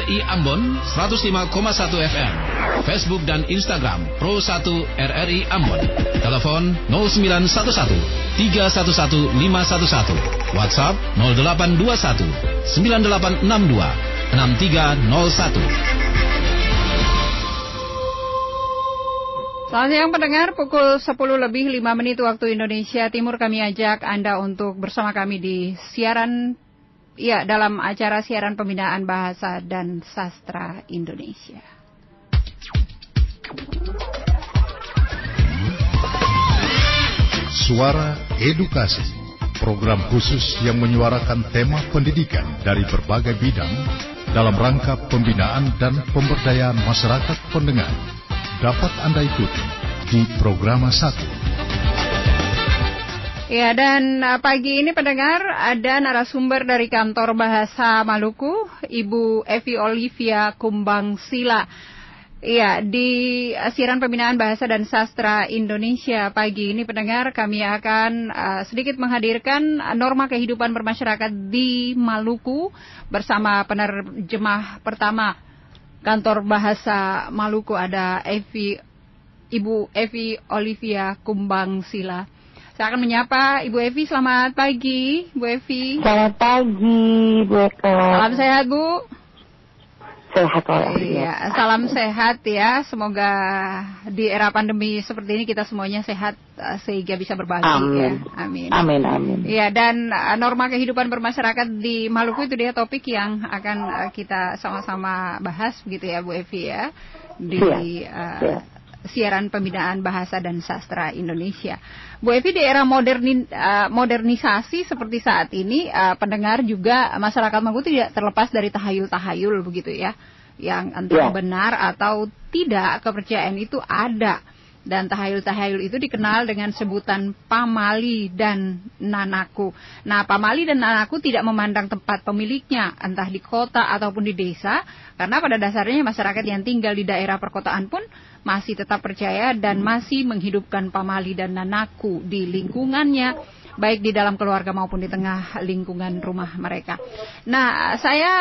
RRI Ambon 105,1 FM. Facebook dan Instagram Pro 1 RRI Ambon. Telepon 0911 311 511. WhatsApp 0821 9862 6301. Selamat siang pendengar, pukul 10 lebih 5 menit waktu Indonesia Timur kami ajak Anda untuk bersama kami di siaran ya dalam acara siaran pembinaan bahasa dan sastra Indonesia. Suara Edukasi, program khusus yang menyuarakan tema pendidikan dari berbagai bidang dalam rangka pembinaan dan pemberdayaan masyarakat pendengar dapat Anda ikuti di program 1. Ya, dan uh, pagi ini pendengar ada narasumber dari kantor bahasa Maluku, Ibu Evi Olivia Kumbang Sila. Iya, di siaran pembinaan bahasa dan sastra Indonesia pagi ini pendengar kami akan uh, sedikit menghadirkan norma kehidupan bermasyarakat di Maluku bersama penerjemah pertama kantor bahasa Maluku ada Evi Ibu Evi Olivia Kumbang Sila. Saya akan menyapa Ibu Evi. Selamat pagi, Bu Evi. Selamat pagi, Bu Eka. Salam sehat, Bu. Sehat Iya, salam sehat ya. Semoga di era pandemi seperti ini kita semuanya sehat uh, sehingga bisa berbagi amin. ya. Amin. Amin, amin. Iya, dan uh, norma kehidupan bermasyarakat di Maluku itu dia topik yang akan uh, kita sama-sama bahas begitu ya, Bu Evi ya. Di ya. Uh, ya siaran pembinaan bahasa dan sastra Indonesia. Bu Evi di era moderni, uh, modernisasi seperti saat ini uh, pendengar juga masyarakat Maluku tidak terlepas dari tahayul-tahayul begitu ya. Yang entah ya. benar atau tidak kepercayaan itu ada. Dan tahayul-tahayul itu dikenal dengan sebutan pamali dan nanaku. Nah, pamali dan nanaku tidak memandang tempat pemiliknya, entah di kota ataupun di desa, karena pada dasarnya masyarakat yang tinggal di daerah perkotaan pun masih tetap percaya dan masih menghidupkan pamali dan nanaku di lingkungannya baik di dalam keluarga maupun di tengah lingkungan rumah mereka. Nah, saya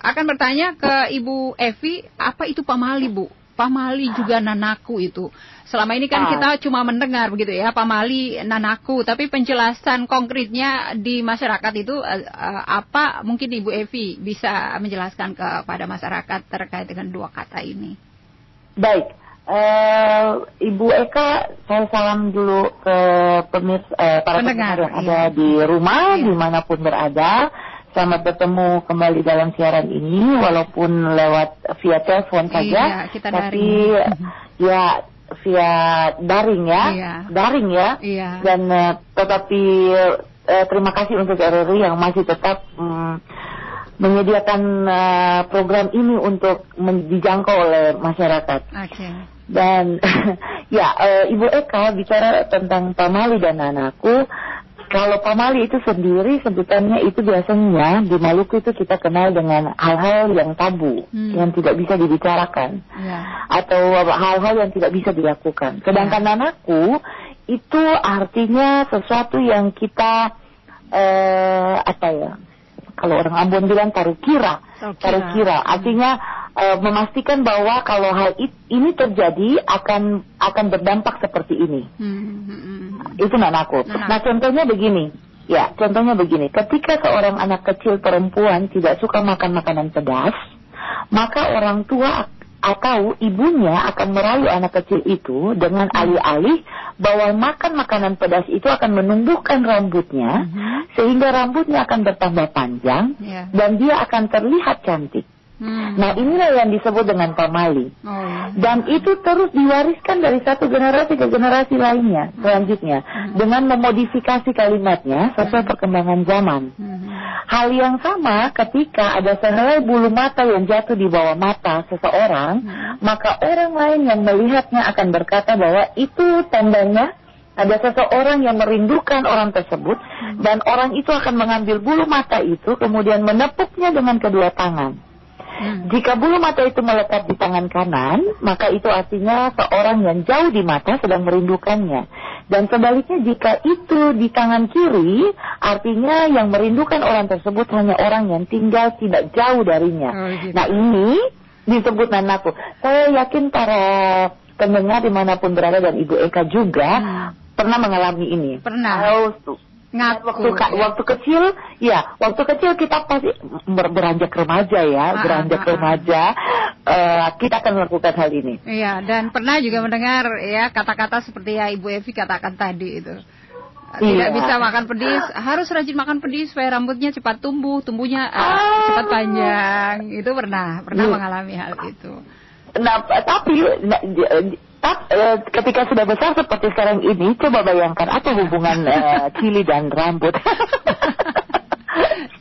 akan bertanya ke Ibu Evi, apa itu pamali, Bu? Pamali juga nanaku itu. Selama ini kan ah. kita cuma mendengar begitu ya, pamali nanaku, tapi penjelasan konkretnya di masyarakat itu uh, apa? Mungkin Ibu Evi bisa menjelaskan kepada masyarakat terkait dengan dua kata ini. Baik, Uh, Ibu Eka, saya salam dulu ke pemis, uh, para pendengar yang iya. ada di rumah, iya. di mana pun berada. Selamat bertemu kembali dalam siaran ini, walaupun lewat via telepon iya, saja, iya, kita tapi ya via daring ya, iya. daring ya, iya. dan uh, tetapi uh, terima kasih untuk RRI yang masih tetap um, menyediakan uh, program ini untuk dijangkau oleh masyarakat. Okay. Dan ya uh, Ibu Eka bicara tentang pamali dan anakku. Kalau pamali itu sendiri sebutannya itu biasanya di Maluku itu kita kenal dengan hal-hal yang tabu, hmm. yang tidak bisa dibicarakan, yeah. atau hal-hal yang tidak bisa dilakukan. Sedangkan yeah. anakku itu artinya sesuatu yang kita uh, apa ya? Kalau orang Ambon bilang taruh kira, taruh kira. Artinya uh, memastikan bahwa kalau hal ini terjadi akan akan berdampak seperti ini. Hmm, hmm, hmm. Itu nanaku. Nah, nah contohnya begini. Ya, contohnya begini. Ketika seorang anak kecil perempuan tidak suka makan makanan pedas, maka orang tua atau ibunya akan merayu anak kecil itu dengan alih-alih bahwa makan makanan pedas itu akan menumbuhkan rambutnya, uh -huh. sehingga rambutnya akan bertambah panjang yeah. dan dia akan terlihat cantik. Hmm. Nah inilah yang disebut dengan pamali. Oh. Dan itu terus diwariskan dari satu generasi ke generasi lainnya selanjutnya hmm. dengan memodifikasi kalimatnya sesuai hmm. perkembangan zaman. Hmm. Hal yang sama ketika ada sehelai bulu mata yang jatuh di bawah mata seseorang, hmm. maka orang lain yang melihatnya akan berkata bahwa itu tandanya ada seseorang yang merindukan orang tersebut hmm. dan orang itu akan mengambil bulu mata itu kemudian menepuknya dengan kedua tangan. Hmm. Jika bulu mata itu melekat di tangan kanan, maka itu artinya seorang yang jauh di mata sedang merindukannya. Dan sebaliknya jika itu di tangan kiri, artinya yang merindukan orang tersebut hanya orang yang tinggal tidak jauh darinya. Oh, gitu. Nah ini disebut nanaku. Saya yakin para pendengar di mana pun berada dan Ibu Eka juga Hmm. pernah mengalami ini. Pernah. Kalau Ngaku. waktu waktu kecil, ya waktu kecil kita pasti ber- beranjak remaja ya, Ah, beranjak ah, ah. remaja, eh, kita akan melakukan hal ini. Iya, dan pernah juga mendengar ya kata-kata seperti ya Ibu Evi katakan tadi itu. Tidak Iya. bisa makan pedis, harus rajin makan pedis supaya rambutnya cepat tumbuh, tumbuhnya eh, Ah. cepat panjang. Itu pernah, pernah Iya. mengalami hal itu. Nah, tapi nah, j- tap- eh, ketika sudah besar seperti sekarang ini, coba bayangkan apa hubungan eh, cili dan rambut.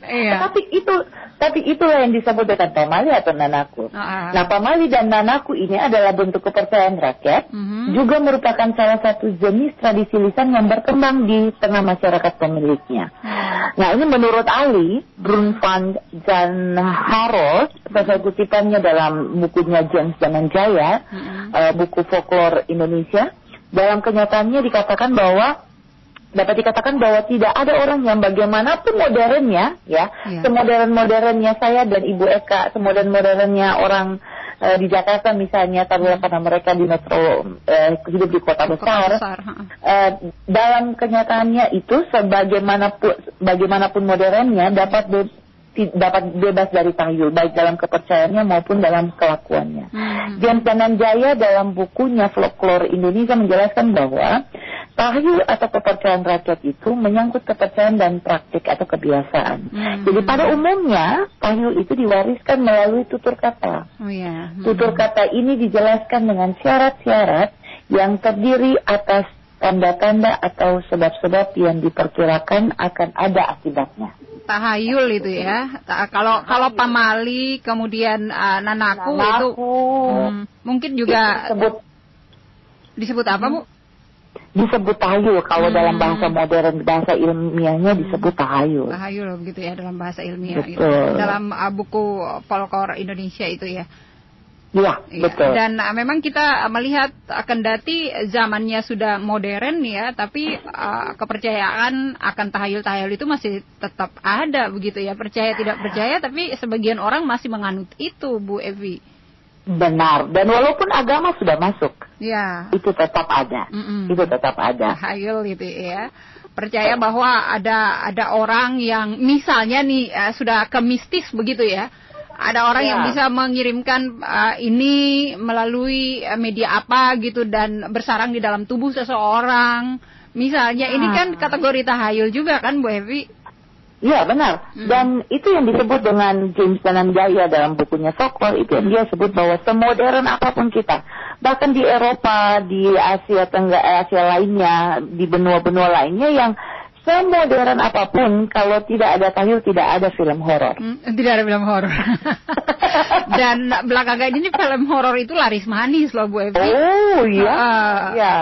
Iya. Tapi itu, tapi itulah yang disebut dengan pamali atau nanaku. Ah, ah. Nah, pamali dan nanaku ini adalah bentuk kepercayaan rakyat, Mhm. juga merupakan salah satu jenis tradisi lisan yang berkembang di tengah masyarakat pemiliknya. Hmm. Nah ini menurut Ali, Brun van Jan Harold, sebagai kutipannya dalam bukunya James Dananjaya, Mhm. eh, buku folklore Indonesia, dalam kenyataannya dikatakan bahwa dapat dikatakan bahwa tidak ada orang yang bagaimanapun modernnya, ya, Iya. semodern modernnya saya dan Ibu Eka, semodern modernnya orang eh, di Jakarta misalnya, taruhlah karena mereka di metro eh, hidup di kota Kota besar, besar, ha. Eh, dalam kenyataannya itu sebagaimanapun bagaimanapun modernnya dapat be- dapat bebas dari tahyul baik dalam kepercayaannya maupun dalam kelakuannya. Hmm. James Dananjaya dalam bukunya Folklore Indonesia menjelaskan bahwa tahyul atau kepercayaan rakyat itu menyangkut kepercayaan dan praktik atau kebiasaan. Hmm. Jadi pada umumnya tahyul itu diwariskan melalui tutur kata. Oh ya. Hmm. Tutur kata ini dijelaskan dengan syarat-syarat yang terdiri atas tanda-tanda atau sebab-sebab yang diperkirakan akan ada akibatnya. tahayul itu ya. Ta- kalau kalau pamali kemudian uh, nanaku, itu Nanaku. hmm, mungkin juga disebut disebut apa Bu? Disebut tahayul kalau Hmm. dalam bahasa modern bahasa ilmiahnya disebut tahayul. Tahayul begitu ya dalam bahasa ilmiah gitu. Betul. Dalam uh, buku folklore Indonesia itu ya. Iya, Iya. betul. Dan uh, memang kita uh, melihat akan dati zamannya sudah modern ya, tapi uh, kepercayaan akan tahayul-tahayul itu masih tetap ada begitu ya. Percaya tidak percaya, tapi sebagian orang masih menganut itu, Bu Evi. Benar. Dan walaupun agama sudah masuk, Ya. itu tetap ada. Mm-mm. Itu tetap ada. Tahayul gitu ya. Percaya bahwa ada ada orang yang misalnya nih uh, sudah ke mistis begitu ya. Ada orang Ya. yang bisa mengirimkan uh, ini melalui uh, media apa gitu dan bersarang di dalam tubuh seseorang. Misalnya ini Ah. kan kategori tahayul juga kan Bu Evi? Iya benar. Hmm. Dan itu yang disebut dengan James Dananjaya dalam bukunya Sokol itu yang dia sebut bahwa semodern apa pun kita, bahkan di Eropa, di Asia Tenggara, Asia lainnya, di benua-benua lainnya yang semodern apa pun, kalau tidak ada tahayul tidak ada film horor. Hmm, tidak ada film horor. dan belakangan ini film horor itu laris manis loh Bu Evi. Oh iya, Ah. iya.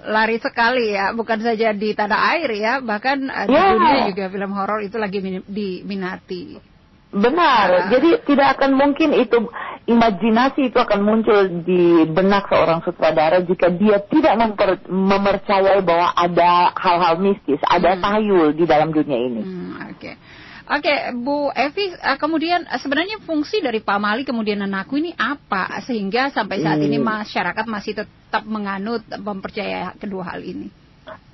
lari sekali ya, bukan saja di tanah air ya, bahkan uh, di Ya. dunia juga film horor itu lagi min- diminati. Benar, Ah. jadi tidak akan mungkin itu imajinasi itu akan muncul di benak seorang sutradara jika dia tidak memper- memercayai bahwa ada hal-hal mistis, ada Hmm. tahayul di dalam dunia ini. Hmm, Oke, oke Bu Evi, uh, kemudian uh, sebenarnya fungsi dari pamali kemudian anakku ini apa sehingga sampai saat ini Hmm. masyarakat masih tetap menganut mempercaya kedua hal ini?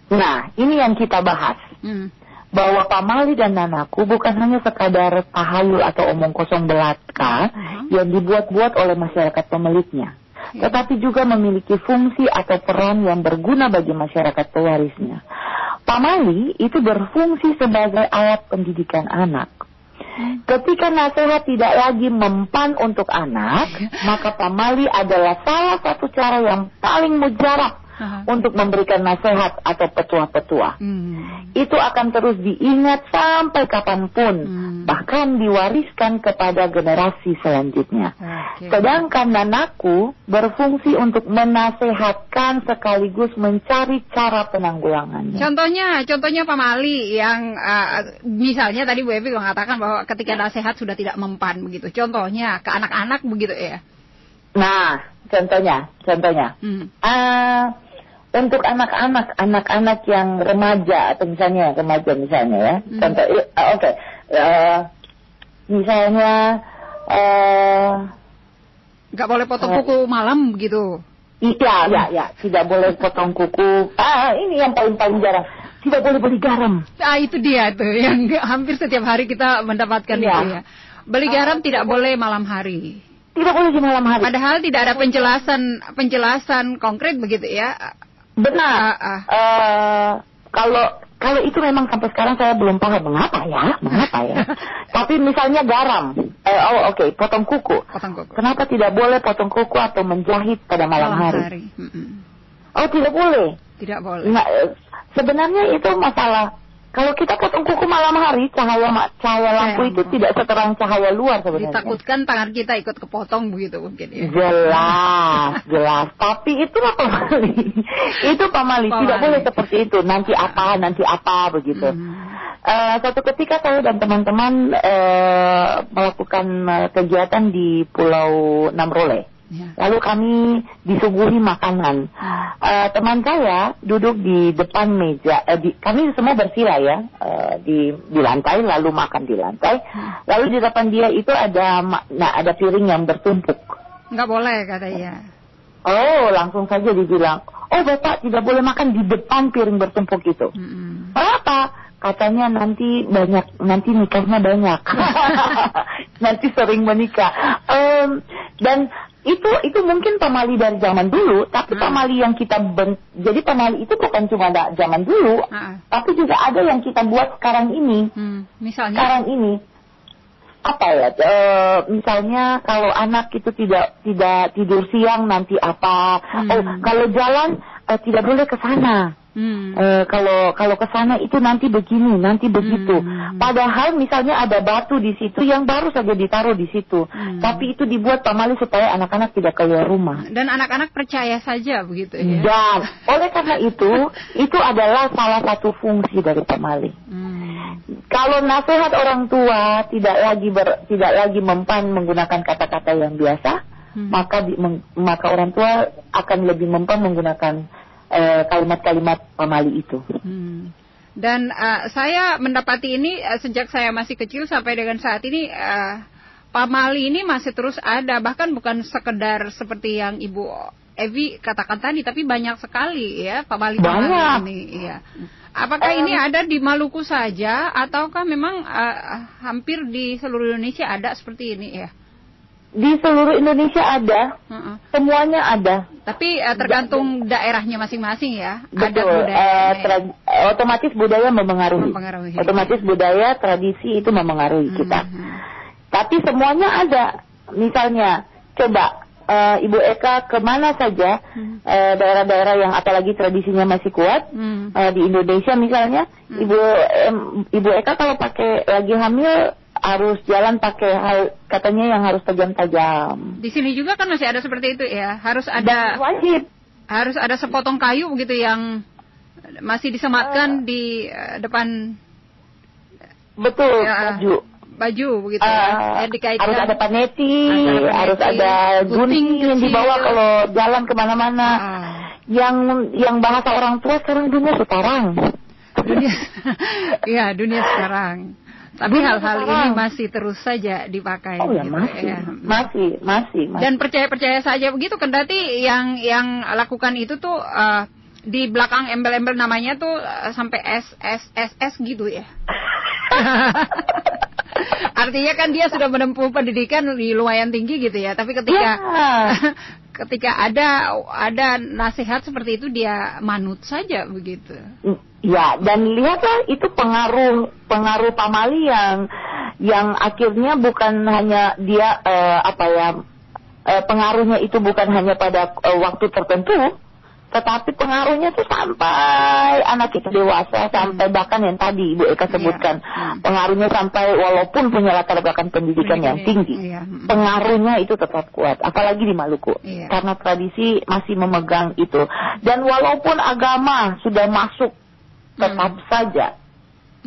Nah, ini yang kita bahas. Hmm. Bahwa pamali dan nanaku bukan hanya sekadar tahayul atau omong kosong belaka Mhm. yang dibuat-buat oleh masyarakat pemiliknya. Ya. Tetapi juga memiliki fungsi atau peran yang berguna bagi masyarakat pewarisnya. Pamali itu berfungsi sebagai alat pendidikan anak. Ketika nasihat tidak lagi mempan untuk anak, maka pamali adalah salah satu cara yang paling mujarab Aha. untuk memberikan nasihat atau petua-petua. Hmm. Itu akan terus diingat sampai kapan pun, Hmm. bahkan diwariskan kepada generasi selanjutnya. Oke. Sedangkan nanaku berfungsi untuk menasehatkan sekaligus mencari cara penanggulangannya. Contohnya, contohnya pamali yang uh, misalnya tadi Bu Evi mengatakan bahwa ketika nasihat sudah tidak mempan begitu. Contohnya ke anak-anak begitu ya. Nah, contohnya, contohnya, Hmm. Ah, untuk anak-anak, anak-anak yang remaja atau misalnya remaja misalnya ya. Hmm. Contoh, eh, oke, Eh, misalnya, eh, Nggak boleh potong Eh. kuku malam gitu. iya, ya, ya, tidak boleh potong kuku. Ah, ini yang paling-paling jarang. Tidak boleh beli garam. Ah itu dia tuh yang hampir setiap hari kita mendapatkan Iya. itu ya. Beli garam tidak boleh malam hari. Tidak boleh di malam hari. Padahal tidak ada penjelasan penjelasan konkret begitu ya. Benar. Ah, ah. Eh, kalau kalau itu memang sampai sekarang saya belum paham mengapa ya, mengapa ya. Tapi misalnya garam, eh, oh oke, potong kuku. Potong kuku. Kenapa tidak boleh potong kuku atau menjahit pada malam, hari? Mm-mm. Oh tidak boleh. Tidak boleh. Nah, sebenarnya itu masalah. Kalau kita potong kuku malam hari, cahaya cahaya lampu Cahaya itu tidak seterang cahaya luar sebenarnya. Ditakutkan tangan kita ikut kepotong begitu mungkin ya. Jelas, jelas. Tapi itu Pak Mali. itu Pak Mali. Pak Tidak boleh seperti itu. Nanti apa, nanti apa begitu. Hmm. Eh, suatu ketika saya dan teman-teman eh, melakukan eh, kegiatan di Pulau Namrole. Ya. Lalu kami disuguhi makanan. Eh, teman saya duduk di depan meja. eh, di- kami semua bersila ya eh, di di lantai, lalu makan di lantai. Lalu di depan dia itu ada nah ada piring yang bertumpuk. Nggak boleh katanya. Oh, langsung saja dibilang, oh bapak tidak boleh makan di depan piring bertumpuk itu. Mm-mm. Kenapa? Katanya nanti banyak, nanti nikahnya banyak. nanti sering menikah. Em, dan itu itu mungkin pamali dari zaman dulu, tapi Hmm. pamali yang kita ben- jadi pamali itu bukan cuma da- zaman dulu, Ah, tapi juga ada yang kita buat sekarang ini. hmm. Misalnya. Sekarang ini apa ya? eh, misalnya kalau anak itu tidak tidak tidur siang nanti apa? Hmm. Oh, kalau jalan eh, tidak boleh ke sana. Hmm. Eh, kalau kalau ke sana itu nanti begini, nanti begitu. Hmm. Padahal misalnya ada batu di situ yang baru saja ditaruh di situ. Hmm. Tapi itu dibuat pamali supaya anak-anak tidak keluar rumah. Dan anak-anak percaya saja begitu ya. Dan oleh karena itu, itu adalah salah satu fungsi dari pamali. Hmm. Kalau nasihat orang tua tidak lagi ber, tidak lagi mempan menggunakan kata-kata yang biasa, Hmm. maka di, meng- maka orang tua akan lebih mempan menggunakan eh, kalimat-kalimat pamali itu. Hmm. Dan uh, saya mendapati ini uh, sejak saya masih kecil sampai dengan saat ini uh, pamali ini masih terus ada bahkan bukan sekedar seperti yang Ibu Evi katakan tadi tapi banyak sekali ya pamali pamali Banyak. ini iya. Apakah Em. ini ada di Maluku saja ataukah memang uh, hampir di seluruh Indonesia ada seperti ini ya? Di seluruh Indonesia ada, Heeh. semuanya ada. Tapi uh, tergantung daerahnya masing-masing ya. Betul. Adat eh, budaya. tra- otomatis budaya mempengaruhi. Mempengaruhi. Otomatis budaya, tradisi itu mempengaruhi kita. Tapi semuanya ada. Misalnya, coba eh, Ibu Eka ke mana saja Hmm. eh, daerah-daerah yang apalagi tradisinya masih kuat Hmm. eh, di Indonesia misalnya, Hmm. Ibu em, Ibu Eka kalau pakai lagi hamil harus jalan pakai hal katanya yang harus tajam-tajam. Di sini juga kan masih ada seperti itu ya. Harus Dan ada wajib. harus ada sepotong kayu begitu yang masih disematkan Ah. di eh, depan Betul, Ya. baju. baju begitu Ah, ya. Ya, dikaitkan. harus ada paneti, Ada harus ada gunting yang dibawa kalau jalan ke mana-mana. Ah. Yang yang bahasa orang tua sekarang dunia sekarang. dunia Iya, dunia sekarang. Tapi Dunia hal-hal ini sekarang. masih terus saja dipakai. Oh ya gitu, masih, ya. masih, masih, masih. Dan percaya-percaya saja begitu kendati yang yang lakukan itu tuh eh, di belakang embel-embel namanya tuh eh, sampai S S S S gitu ya. Artinya kan dia sudah menempuh pendidikan di lumayan tinggi gitu ya. Tapi ketika Ya. ketika ada ada nasihat seperti itu dia manut saja begitu. Ya, dan lihatlah itu pengaruh pengaruh pamali yang yang akhirnya bukan hanya dia eh, apa ya eh, pengaruhnya itu bukan hanya pada eh, waktu tertentu, tetapi pengaruhnya tuh sampai anak kita dewasa, sampai bahkan yang tadi Ibu Eka sebutkan, Hmm. pengaruhnya sampai walaupun punya latar belakang pendidikan yang Pendidikan, tinggi, iya. Hmm. pengaruhnya itu tetap kuat, apalagi di Maluku, Iya. karena tradisi masih memegang itu, dan walaupun agama sudah masuk tetap Hmm. saja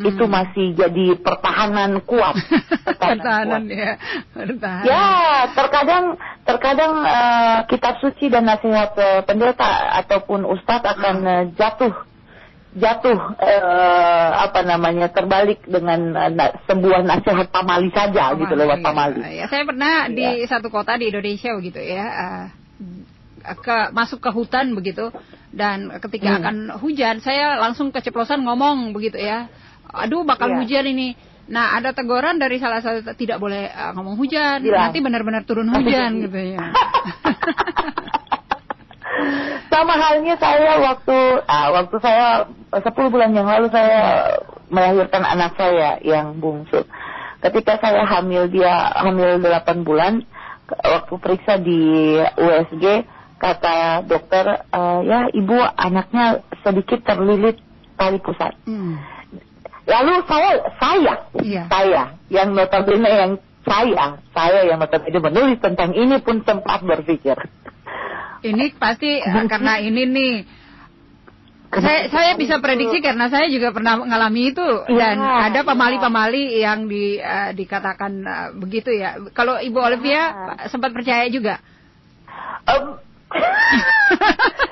hmm. itu masih jadi pertahanan kuat. pertahanan, kuat. ya, pertahanan. Ya, terkadang terkadang uh, kitab suci dan nasihat uh, pendeta ataupun ustadz akan uh, jatuh jatuh uh, apa namanya terbalik dengan uh, sebuah nasihat pamali saja pamali, gitu lewat iya. pamali. Ya, saya pernah ya. di satu kota di Indonesia begitu ya. Uh, ke masuk ke hutan begitu dan ketika hmm. akan hujan saya langsung keceplosan ngomong begitu ya aduh bakal yeah. hujan ini nah ada teguran dari salah satu tidak boleh uh, ngomong hujan yeah. nanti benar-benar turun hujan gitu ya sama halnya saya waktu ah, waktu saya 10 bulan yang lalu saya melahirkan anak saya yang bungsu ketika saya hamil dia hamil 8 bulan waktu periksa di USG kata dokter uh, ya ibu anaknya sedikit terlilit tali pusat. Hmm. Lalu saya saya iya. saya yang notabene yang saya saya yang notabene menulis tentang ini pun sempat berpikir. Ini pasti uh, karena ini nih saya saya bisa prediksi karena saya juga pernah mengalami itu ya, dan ada pemali-pemali yang di uh, dikatakan uh, begitu ya. Kalau Ibu Olivia ya. sempat percaya juga. Um,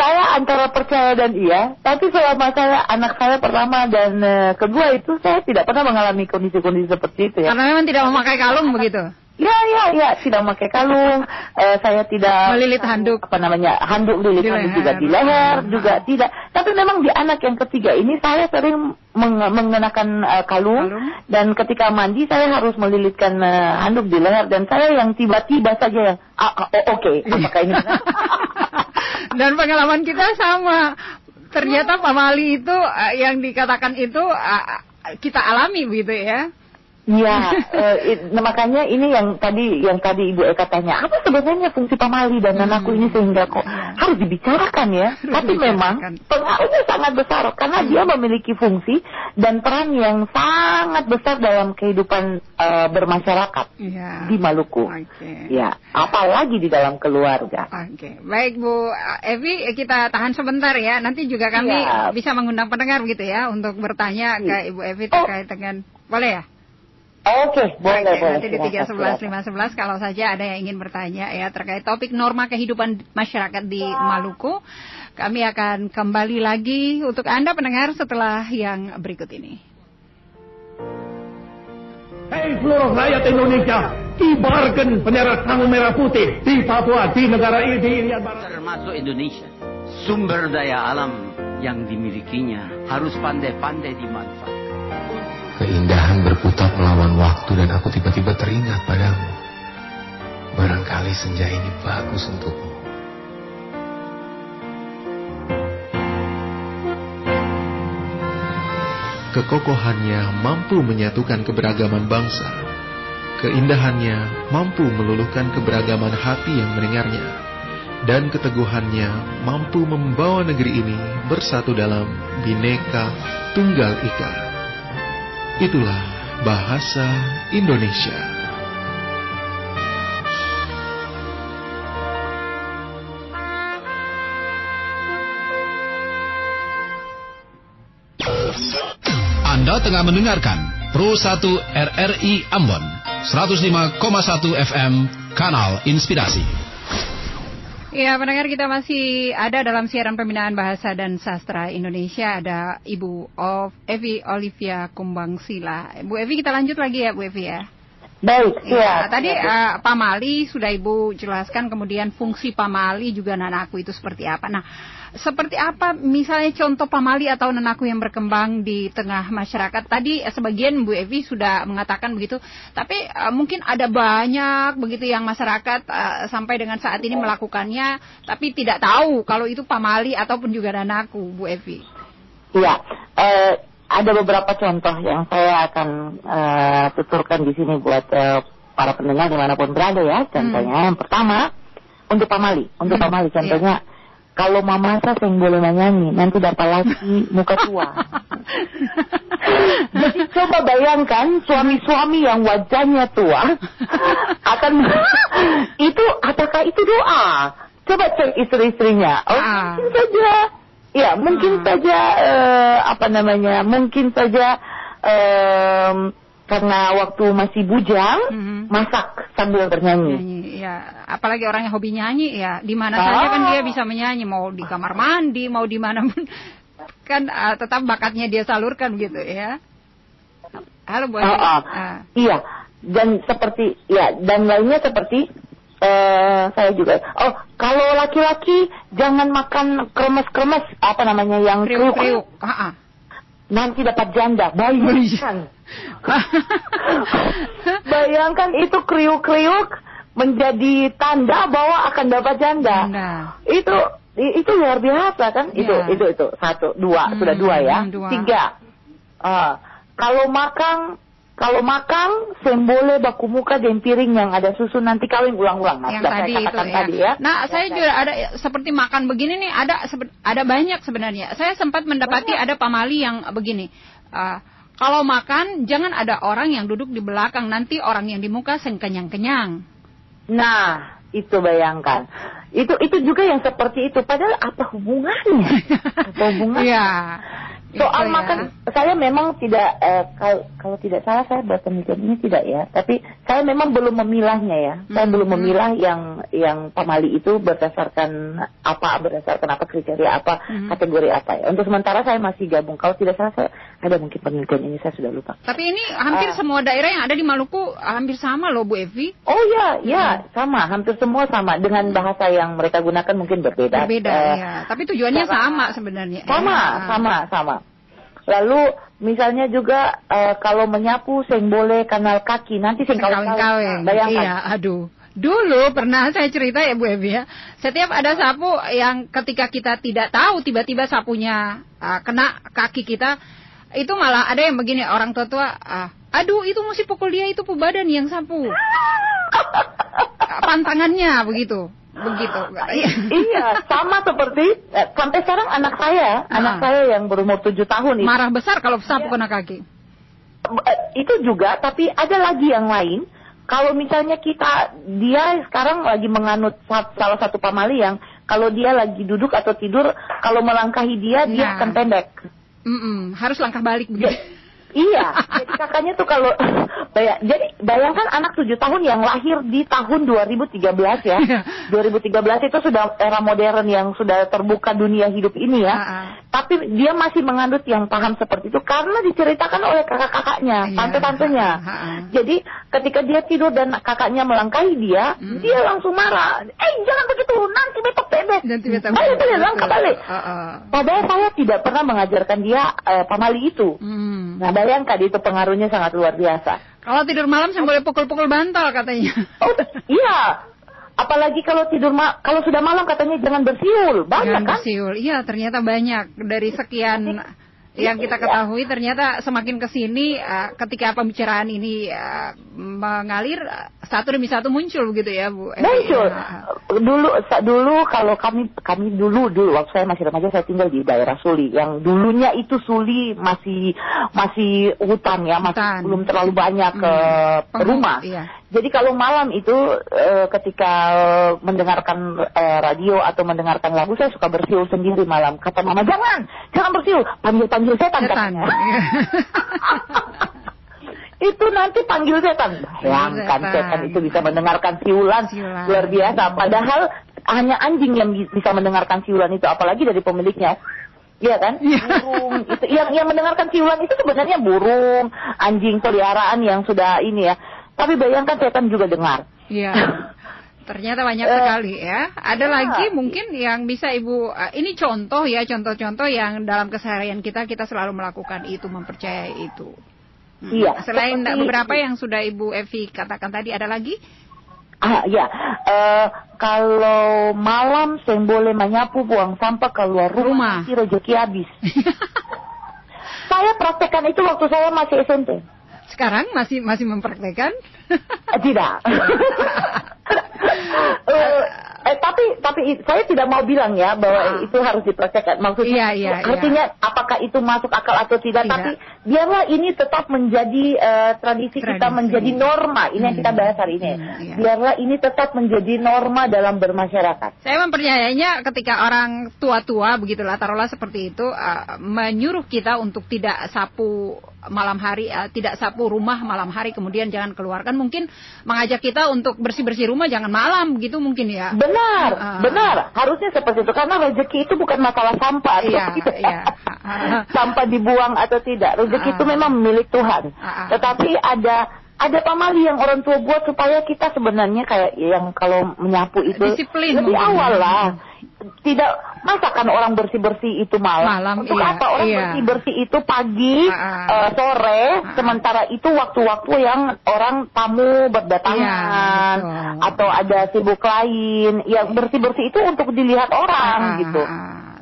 saya antara percaya dan iya, tapi selama saya anak saya pertama dan uh, kedua itu saya tidak pernah mengalami kondisi-kondisi seperti itu ya. Karena memang tidak memakai kalung begitu. Ya, ya, ya, tidak memakai kalung. Eh, saya tidak melilit handuk. Apa namanya? Handuk lilit di handuk juga di leher juga tidak. Tapi memang di anak yang ketiga ini saya sering meng mengenakan uh, kalung, kalung dan ketika mandi saya harus melilitkan uh, handuk di leher dan saya yang tiba-tiba saja yang ah, ah, oh, oke, okay. apakah ini Dan pengalaman kita sama. Ternyata Pak Mali itu uh, yang dikatakan itu uh, kita alami begitu ya. Iya, uh, nah, makanya ini yang tadi yang tadi Ibu Eka tanya, apa sebenarnya fungsi pamali dan hmm. anakku ini sehingga kok harus dibicarakan ya? Harus Tapi dibicarakan. memang pengaruhnya sangat besar karena hmm. dia memiliki fungsi dan peran yang sangat besar dalam kehidupan uh, bermasyarakat ya. di Maluku. Okay. Ya, apalagi di dalam keluarga. Oke, okay. baik Bu Evi, kita tahan sebentar ya. Nanti juga kami ya. bisa mengundang pendengar gitu ya untuk bertanya ke iya. Ibu Evi terkait oh. dengan boleh ya? Oke, okay, boleh, okay, boleh. Nanti di tiga sebelas lima sebelas kalau saja ada yang ingin bertanya ya terkait topik norma kehidupan masyarakat di Maluku, kami akan kembali lagi untuk Anda pendengar setelah yang berikut ini. Hei seluruh rakyat Indonesia, kibarkan bendera sang merah putih di Papua, di negara ini, di Irian Barat. Termasuk Indonesia, sumber daya alam yang dimilikinya harus pandai-pandai dimanfaatkan. Keindahan berputar melawan waktu dan aku tiba-tiba teringat padamu. Barangkali senja ini bagus untukmu. Kekokohannya mampu menyatukan keberagaman bangsa. Keindahannya mampu meluluhkan keberagaman hati yang mendengarnya. Dan keteguhannya mampu membawa negeri ini bersatu dalam bineka tunggal ika. Itulah bahasa Indonesia. Anda tengah mendengarkan Pro 1 RRI Ambon 105,1 FM Kanal Inspirasi. Ya, pendengar kita masih ada dalam siaran pembinaan bahasa dan sastra Indonesia ada Ibu of Evi Olivia Kumbang Sila. Bu Evi kita lanjut lagi ya Bu Evi ya. Baik, ya. ya. Tadi uh, pamali sudah Ibu jelaskan kemudian fungsi pamali juga nanaku itu seperti apa. Nah, seperti apa misalnya contoh pamali atau nenaku yang berkembang di tengah masyarakat? Tadi sebagian Bu Evi sudah mengatakan begitu, tapi uh, mungkin ada banyak begitu yang masyarakat uh, sampai dengan saat ini melakukannya, tapi tidak tahu kalau itu pamali ataupun juga nenaku, Bu Evi. Iya, uh, ada beberapa contoh yang saya akan uh, tuturkan di sini buat uh, para pendengar di mana pun berada ya. Contohnya hmm. yang pertama untuk pamali, untuk hmm. pamali contohnya. Iya kalau mama saya yang boleh nyanyi, nanti dapat lagi muka tua. Jadi coba bayangkan suami-suami yang wajahnya tua akan itu apakah itu doa? Coba cek istri-istrinya. Oh, ah. saja. Ya, mungkin Hmm. saja eh, apa namanya? Mungkin saja em, karena waktu masih bujang Mhm. masak sambil bernyanyi. Nyanyi, ya. Apalagi orang yang hobi nyanyi, ya. Di mana Ah. saja kan dia bisa menyanyi, mau di kamar mandi, mau di mana pun. Kan ah, tetap bakatnya dia salurkan gitu ya. Halo Bu. Ah, ah. Ah. Iya, dan seperti ya dan lainnya seperti eh saya juga. Oh, kalau laki-laki jangan makan kremes-kremes apa namanya yang Kriuk-kriuk. Ah, ah. nanti dapat janda. Bayangkan. Bayangkan itu kriuk-kriuk menjadi tanda bahwa akan dapat janda. Nah. Itu itu luar biasa kan? Itu Iya. itu itu satu dua Hmm, sudah dua ya. dua. Tiga. Ah, kalau makan kalau makan sembole baku muka dan piring yang ada susu nanti kawin ulang-ulang. Yang sudah saya tadi itu ya. tadi ya. Nah, saya juga ada seperti makan begini nih, ada ada banyak sebenarnya. Saya sempat mendapati ada pamali yang begini. ah, kalau makan jangan ada orang yang duduk di belakang, nanti orang yang di muka kenyang-kenyang. Nah, itu bayangkan. Itu itu juga yang seperti itu. Padahal apa hubungannya? apa hubungannya? Iya. Soal Itu ya. makan, saya memang tidak eh, kalau kalau tidak salah saya berpenelitian ini tidak ya, tapi saya memang belum memilahnya ya. Saya Hmm, belum hmm. memilah yang yang pamali itu berdasarkan apa, berdasarkan apa kriteria apa, Hmm. kategori apa ya. Untuk sementara saya masih gabung. Kalau tidak salah saya ada mungkin penelitian ini saya sudah lupa. Tapi ini hampir Ah. semua daerah yang ada di Maluku hampir sama loh Bu Evi. Oh ya, ya Hmm. sama, hampir semua sama dengan bahasa yang mereka gunakan mungkin berbeda. Berbeda Eh, ya. Tapi tujuannya cara- sama sebenarnya. Sama, Ya. sama, sama. Lalu misalnya juga eh, kalau menyapu seng boleh kanal kaki nanti seng Kawin-kawin. Bayangkan. Iya, aduh. Dulu pernah saya cerita ya Bu Evi ya. Setiap ada sapu yang ketika kita tidak tahu tiba-tiba sapunya ah, kena kaki kita, itu malah ada yang begini orang tua-tua, ah, aduh itu mesti pukul dia itu pu badan yang sapu. Pantangannya begitu. Begitu. iya, sama seperti eh, sampai sekarang anak saya, Ah. anak saya yang berumur tujuh tahun itu, Marah besar kalau sapu kena kaki. eh, itu juga, tapi ada lagi yang lain. Kalau misalnya kita, dia sekarang lagi menganut sa- salah satu pamali yang kalau dia lagi duduk atau tidur, kalau melangkahi dia, dia Nah. akan pendek. Mm-mm, harus langkah balik begitu. Iya, jadi kakaknya tuh kalau baya- jadi bayangkan anak tujuh tahun yang lahir di tahun 2013 ya. Iya. 2013 itu sudah era modern yang sudah terbuka dunia hidup ini ya. Tapi dia masih menganut yang paham seperti itu karena diceritakan oleh kakak-kakaknya, Iya. tante-tantenya. Jadi ketika dia tidur dan kakaknya melangkahi dia, Hmm. dia langsung marah. Eh jangan begitu, nanti betok bebek. Nanti betok Balik, langkah balik. Ah, ah. Padahal saya tidak pernah mengajarkan dia eh, pamali itu. Hmm. Nah bayangkan itu pengaruhnya sangat luar biasa. Kalau tidur malam saya boleh pukul-pukul bantal katanya. Oh iya, apalagi kalau tidur ma kalau sudah malam katanya jangan bersiul, banyak Jangan kan? bersiul. Iya, ternyata banyak dari sekian yang kita ketahui ternyata semakin ke sini eh, ketika pembicaraan ini eh, mengalir eh, satu demi satu muncul begitu ya, Bu. Evi? Muncul. Ya. Dulu dulu kalau kami kami dulu dulu waktu saya masih remaja saya tinggal di daerah Suli yang dulunya itu Suli masih masih hutan ya masih Hutan. belum terlalu banyak ke Penghuni, rumah. iya. Jadi kalau malam itu eh, ketika mendengarkan eh, radio atau mendengarkan lagu saya suka bersiul sendiri malam. Kata mama jangan, jangan bersiul, panggil-panggil setan. Setan. katanya. Itu nanti panggil setan. Bayangkan setan. setan itu bisa mendengarkan siulan, Siulan. luar biasa. Padahal hanya anjing yang bi- bisa mendengarkan siulan itu, apalagi dari pemiliknya. Iya kan? Iya. Burung itu yang yang mendengarkan siulan itu sebenarnya burung, anjing peliharaan yang sudah ini ya. Tapi bayangkan setan juga dengar. Iya. Ternyata banyak sekali ya. Ada iya. lagi mungkin yang bisa Ibu eh, ini contoh ya, contoh-contoh yang dalam keseharian kita kita selalu melakukan itu, mempercayai itu. Hmm. Iya, Selain seperti- beberapa yang sudah Ibu Evi katakan tadi ada lagi? Ah ya, Eh, kalau malam saya boleh menyapu buang sampah keluar Rumah. rumah, rezeki habis. saya praktekkan itu waktu saya masih SMP. Sekarang masih masih mempraktekkan? Eh, Tidak. Eh, eh tapi tapi saya tidak mau bilang ya bahwa Ah. itu harus dipraktekkan. Maksudnya Iya, iya, itu artinya apakah itu masuk akal atau tidak, Tidak. tapi biarlah ini tetap menjadi eh, tradisi, kita Tradisi. menjadi norma. Ini yang kita Hmm. bahas hari ini. Hmm, iya. Biarlah ini tetap menjadi norma dalam bermasyarakat. Saya mempercayainya ketika orang tua-tua begitulah taruhlah seperti itu uh, menyuruh kita untuk tidak sapu malam hari, uh, tidak sapu rumah malam hari kemudian jangan keluarkan mungkin mengajak kita untuk bersih-bersih rumah jangan malam begitu mungkin ya. Benar, Ah. benar. Harusnya seperti itu karena rezeki itu bukan masalah sampah. Iya, Gitu. iya. sampah dibuang atau tidak. Rezeki Ah. itu memang milik Tuhan. Ah, ah. Tetapi ada ada pamali yang orang tua buat supaya kita sebenarnya kayak yang kalau menyapu itu Disiplin lebih mungkin. awal lah. Tidak masakan orang bersih bersih itu malam. Malam, Untuk iya, apa orang iya. bersih bersih itu pagi, ah. eh, sore, Ah. sementara itu waktu-waktu yang orang tamu berdatangan Iya, betul. atau ada sibuk lain. Yang bersih bersih itu untuk dilihat orang Ah, gitu.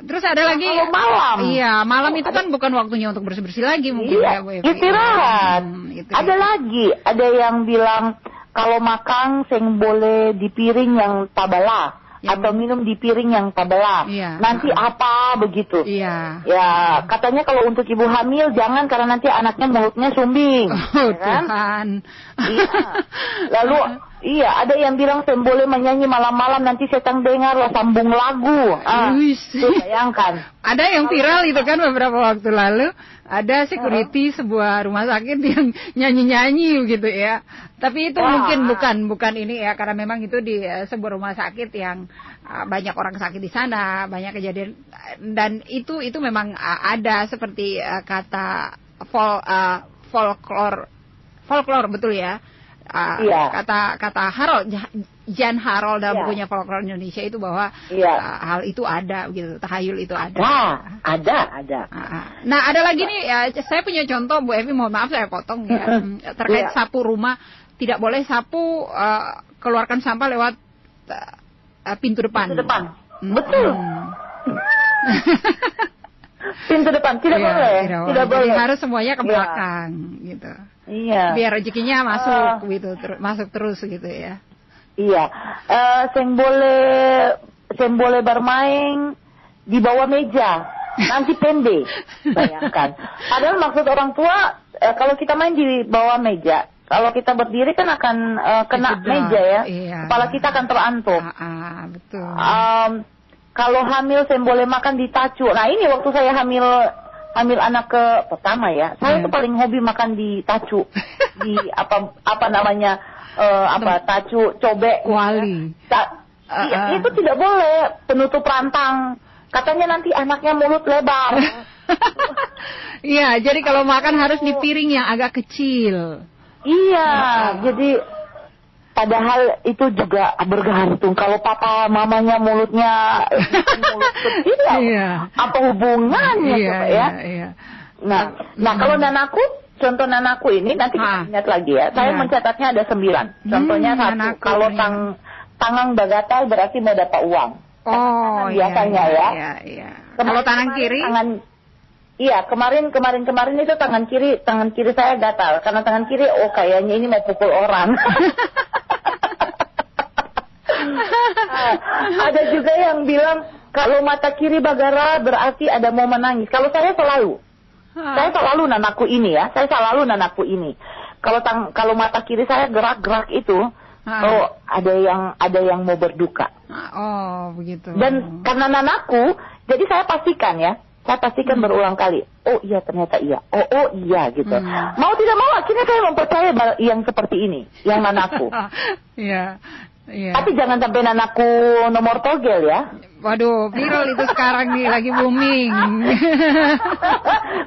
Terus ada lagi kalau malam. Iya, malam itu kan bukan waktunya untuk bersih-bersih lagi mungkin Iya, ya, Bu Evi. istirahat. Hmm, itu Ada ya. lagi, ada yang bilang kalau makan seng boleh di piring yang tabala Yang- atau minum di piring yang tabala. Iya. Nanti apa begitu? Iya. Ya, katanya kalau untuk ibu hamil jangan karena nanti anaknya mulutnya sumbing. Oh, ya kan? Tuhan. Iya. Lalu iya, ada yang bilang saya boleh menyanyi malam-malam nanti setan dengar lah sambung lagu. Ah, tuh bayangkan. Ada yang viral itu kan beberapa waktu lalu ada security sebuah rumah sakit yang nyanyi-nyanyi gitu ya. Tapi itu Wah. mungkin bukan bukan ini ya karena memang itu di eh, sebuah rumah sakit yang uh, banyak orang sakit di sana, banyak kejadian dan itu itu memang uh, ada seperti kata fol uh, folklore folklore betul ya. Uh, Iya. kata kata Harold Ja- Jan Harold dalam Iya. bukunya folklore Indonesia itu bahwa Iya. uh, hal itu ada gitu, tahayul itu ada. Ada, ada, ada. Ah, ah. Nah, ada lagi nih, ya, saya punya contoh, Bu Evi, mohon maaf saya potong ya. Hmm, terkait Iya. sapu rumah, tidak boleh sapu eh, keluarkan sampah lewat eh, pintu depan. Pintu depan. Hmm. Betul. Pintu depan tidak Iya, boleh, tidak, tidak boleh. Jadi boleh. harus semuanya ke Iya. belakang, gitu. Iya. Biar rezekinya masuk, Ah. gitu, ter- masuk terus gitu ya. Iya. Eh, seng boleh seng boleh bermain di bawah meja. Nanti pendek. Bayangkan. Padahal maksud orang tua eh, kalau kita main di bawah meja, kalau kita berdiri kan akan eh, kena meja ya. iya. Kepala kita akan terantuk. Ah, ah, betul. Em, kalau hamil saya boleh makan di tacu. Nah ini waktu saya hamil hamil anak ke pertama ya, saya Hmm. tuh paling hobi makan di tacu, di apa apa namanya eh, apa tacu cobek. Kuali. Ta- Ah, iya, ah. itu tidak boleh penutup rantang. Katanya nanti anaknya mulut lebar. Iya, jadi kalau makan harus di piring yang agak kecil. iya, Ah. jadi padahal itu juga bergantung kalau papa mamanya mulutnya mulut kecil ya, Iya. apa hubungannya iya, coba ya? iya, iya. Nah, nah kalau nanaku, contoh nanaku ini nanti Ah. kita ingat lagi ya. Saya Iya. mencatatnya ada sembilan. Contohnya Hmm, satu, kalau iya. tang tangan bagatal berarti mau dapat uang. Oh, Tangan iya, biasanya iya, ya. Iya, iya. Kemarin- Kalau tangan kiri, Tangan, iya, kemarin kemarin kemarin itu tangan kiri tangan kiri saya gatal karena tangan kiri oh kayaknya ini mau pukul orang. Ada juga yang bilang kalau mata kiri bagara berarti ada mau menangis. Kalau saya selalu, saya selalu nanaku ini ya, saya selalu nanaku ini. Kalau tang kalau mata kiri saya gerak-gerak itu, oh ada yang ada yang mau berduka. Ah, oh begitu. Dan karena nanaku, jadi saya pastikan ya, saya pastikan berulang kali. Oh iya ternyata iya. Oh oh iya gitu. Hmm. Mau tidak mau akhirnya saya mempercayai bal- yang seperti ini, yang nanaku. Iya, iya. Tapi jangan sampai nanaku nomor togel ya. Waduh, viral itu sekarang nih lagi booming.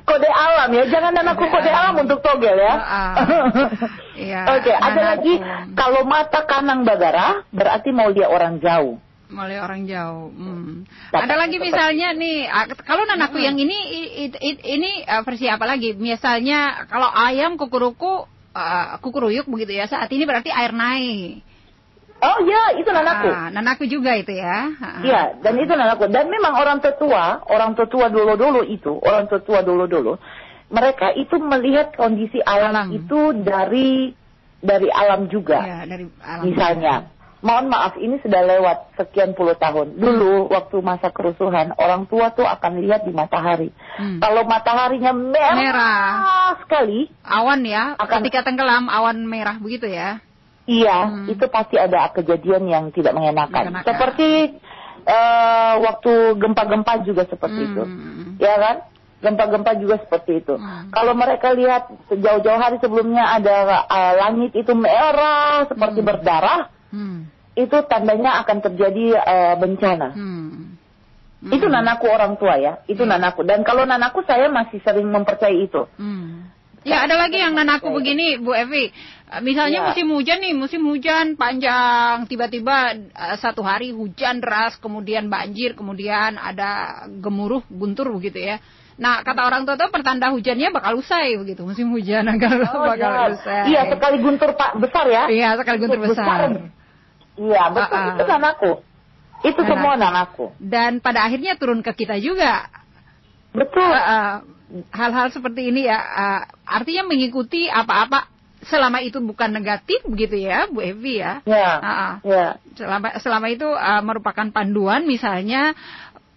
kode alam ya, jangan nanaku kode alam untuk togel ya. Iya, Oke, ada nanaku. lagi kalau mata kanan bagara berarti mau dia orang jauh. Mulai orang jauh. Hmm. Ada lagi misalnya nih, kalau nanaku yang ini i- i- i- ini ah, versi apa lagi? Misalnya kalau ayam kukuruku ah, kukuruyuk begitu ya. Saat ini berarti air naik. Oh iya, itu nanaku. Ah, nanaku juga itu ya. Ah, Iya, dan itu nanaku. Dan memang orang tetua, orang tetua dulu-dulu itu, orang tetua dulu-dulu, mereka itu melihat kondisi alam, Alam. itu dari dari alam juga. Iya, dari alam. Misalnya, mohon maaf ini sudah lewat sekian puluh tahun. Dulu waktu masa kerusuhan orang tua tuh akan lihat di matahari. Hmm. Kalau mataharinya merah, Merah. sekali, Awan ya, Akan- ketika tenggelam awan merah begitu ya. Iya Hmm. itu pasti ada kejadian yang tidak mengenakan. Mengenakan. Seperti eh, waktu gempa-gempa juga seperti itu, Hmm. ya kan? Gempa-gempa juga seperti itu. Hmm. Kalau mereka lihat jauh-jauh hari sebelumnya ada eh, langit itu merah seperti Hmm. berdarah, Hmm. itu tandanya akan terjadi eh, bencana. Hmm. Itu nanaku orang tua ya, itu nanaku. Dan kalau nanaku saya masih sering mempercayai itu. Hmm. Ya ada lagi yang nanaku begini Bu Evi Misalnya Ya. musim hujan nih Musim hujan panjang Tiba-tiba eh, satu hari hujan deras Kemudian banjir Kemudian ada gemuruh guntur begitu ya Nah kata orang tua tuh pertanda hujannya bakal usai begitu Musim hujan akan bakal iya. usai Iya, sekali guntur pak besar ya. Iya sekali guntur besar Iya, betul. Ah, ah. Itu nanaku. Itu Nanaku. semua nanaku. Dan pada akhirnya turun ke kita juga Betul. Eh, eh, Hal-hal seperti ini ya eh, Artinya mengikuti apa-apa Selama itu bukan negatif begitu ya Bu Evi ya Ya. Ah, ah. Ya. selama selama itu uh, merupakan panduan misalnya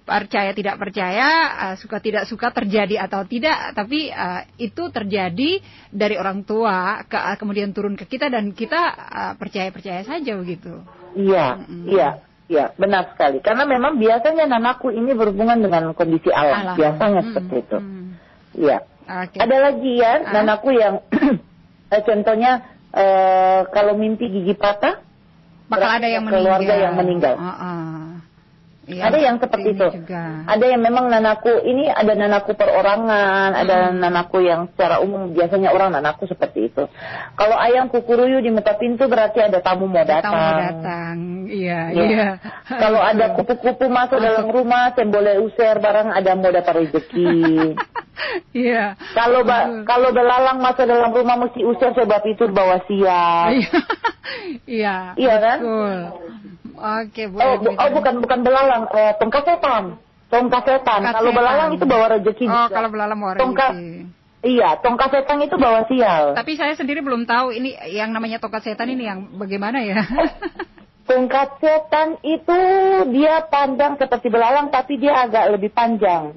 percaya tidak percaya uh, suka tidak suka terjadi atau tidak tapi uh, itu terjadi dari orang tua ke, uh, kemudian turun ke kita dan kita uh, percaya percaya saja begitu Iya, Mm-mm. iya. Iya, benar sekali. Karena memang biasanya nanaku ini berhubungan dengan kondisi alam. Alam. Biasanya Mm, seperti itu. mm. Iya. Oke. Ada lagi ya, Ah. nanaku yang eh, contohnya eh, kalau mimpi gigi patah, bakal ada yang keluarga meninggal yang meninggal. Uh, uh. Iya, ada yang seperti itu. juga. Ada yang memang nanaku ini ada nanaku perorangan, ada Hmm. nanaku yang secara umum biasanya orang nanaku seperti itu. Kalau ayam kukuruyu di muka pintu berarti ada tamu mau Tamu datang. mau datang iya Ya. iya Kalau ada kupu-kupu masuk dalam rumah, saya boleh usir barang ada mau dapat rezeki. iya Kalau ba- kalau belalang masuk dalam rumah mesti usir sebab itu bawa siap. Iya. Iya. Iya kan? Betul. Oke, Bu. Oh, bu- oh bukan bukan belalang, eh, tongkat setan. Tongkat setan. Tongkat Kalau setan. belalang itu bawa rezeki. Oh, juga. kalau belalang Tongkat rezeki. Iya, tongkat setan itu bawa sial. Tapi saya sendiri belum tahu ini yang namanya tongkat setan ini yang bagaimana ya? Tongkat setan itu dia panjang seperti belalang tapi dia agak lebih panjang.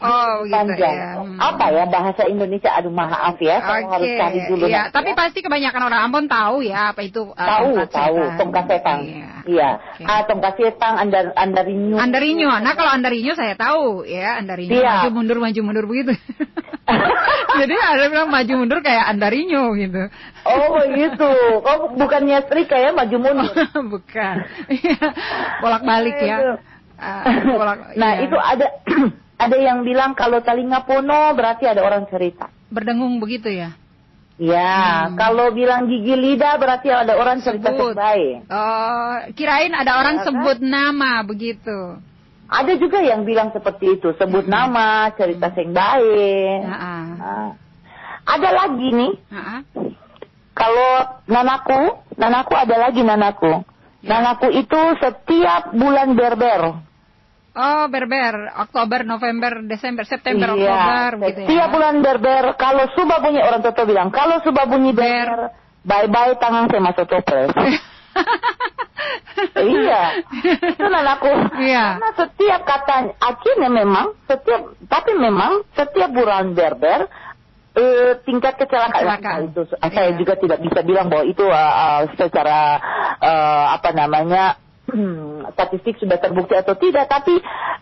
Oh, gitu panjang. ya. Hmm. Apa ya bahasa Indonesia? Aduh maaf ya, saya harus cari dulu. iya. nanti Tapi ya. pasti kebanyakan orang Ambon tahu ya apa itu uh, tahu, tongkat tahu, tongkat setan. Iya. Iya. Oke. Ah, tongkat setan, andar, andarinyu. Andarinyo. Nah, kalau Andarinyo saya tahu ya, Andarinyo Iya. maju mundur maju mundur begitu. Jadi ada bilang maju mundur kayak Andarinyo gitu. Oh begitu. Oh bukannya Srika ya maju mundur. Bukan. Iya. Bolak-balik ya. Ah, bolak- nah iya. itu ada ada yang bilang kalau talinga pono berarti ada orang cerita. berdengung begitu ya. Ya, Hmm. kalau bilang gigi lidah berarti ada orang cerita Sebut. baik. Oh, kirain ada orang Ya kan? sebut nama begitu. Ada juga yang bilang seperti itu, sebut nama, cerita Hmm. sing baik. Heeh. Nah, ada lagi nih, Heeh. kalau nanaku, nanaku ada lagi nanaku. Ya. Nanaku itu setiap bulan berber. Oh, berber, Oktober, November, Desember, September, Iya, Oktober begitu ya. setiap bulan berber. Kalau sudah bunyi orang tua bilang, kalau sudah bunyi ber, bye bye tangan saya masuk toples. iya, itu nanaku. Iya. Karena setiap kata akhirnya memang setiap tapi memang setiap bulan berber eh, tingkat kecelakaan, Kecelakaan. itu saya Iya. juga tidak bisa bilang bahwa itu uh, secara uh, apa namanya statistik sudah terbukti atau tidak tapi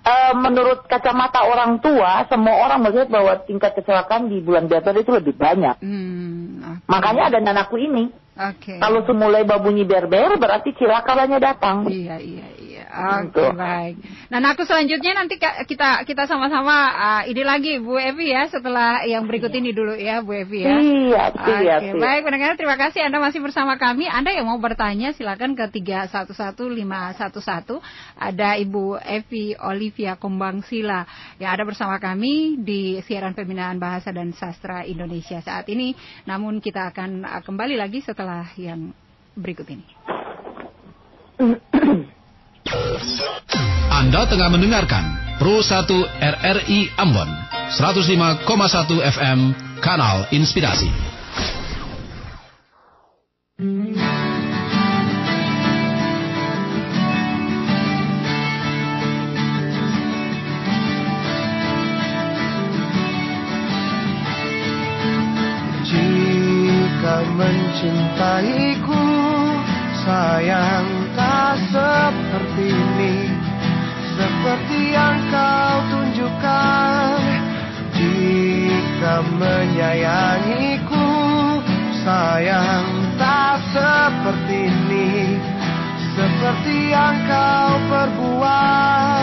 uh, menurut kacamata orang tua semua orang melihat bahwa tingkat kecelakaan di bulan berber itu lebih banyak Hmm, oke. makanya ada nanaku ini Oke. kalau semulai babunyi berber berarti cilakalanya datang Iya, iya, iya. Oke, Gitu. baik. Nah, aku selanjutnya nanti kita kita sama-sama uh, ide lagi Bu Evi ya setelah yang berikut ini dulu ya Bu Evi ya. Siap, Oke, siap, siap. baik pendengar terima kasih Anda masih bersama kami. Anda yang mau bertanya silakan ke 311511. Ada Ibu Evi Olivia Kumbang Sila yang ada bersama kami di siaran pembinaan bahasa dan sastra Indonesia saat ini. Namun kita akan uh, kembali lagi setelah yang berikut ini. Anda tengah mendengarkan Pro 1 RRI Ambon 105,1 FM Kanal Inspirasi. Jika mencintaiku Sayang tak seperti ini. Seperti yang kau tunjukkan Jika menyayangiku Sayang tak seperti ini. Seperti yang kau perbuat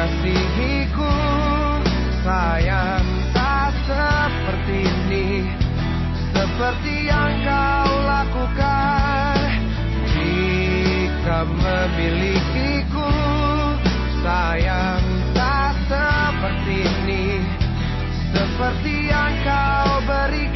mengasihiku. Sayang tak seperti ini. Seperti yang kau lakukan. Jika memilikiku Sayang tak seperti ini. Seperti yang kau berikan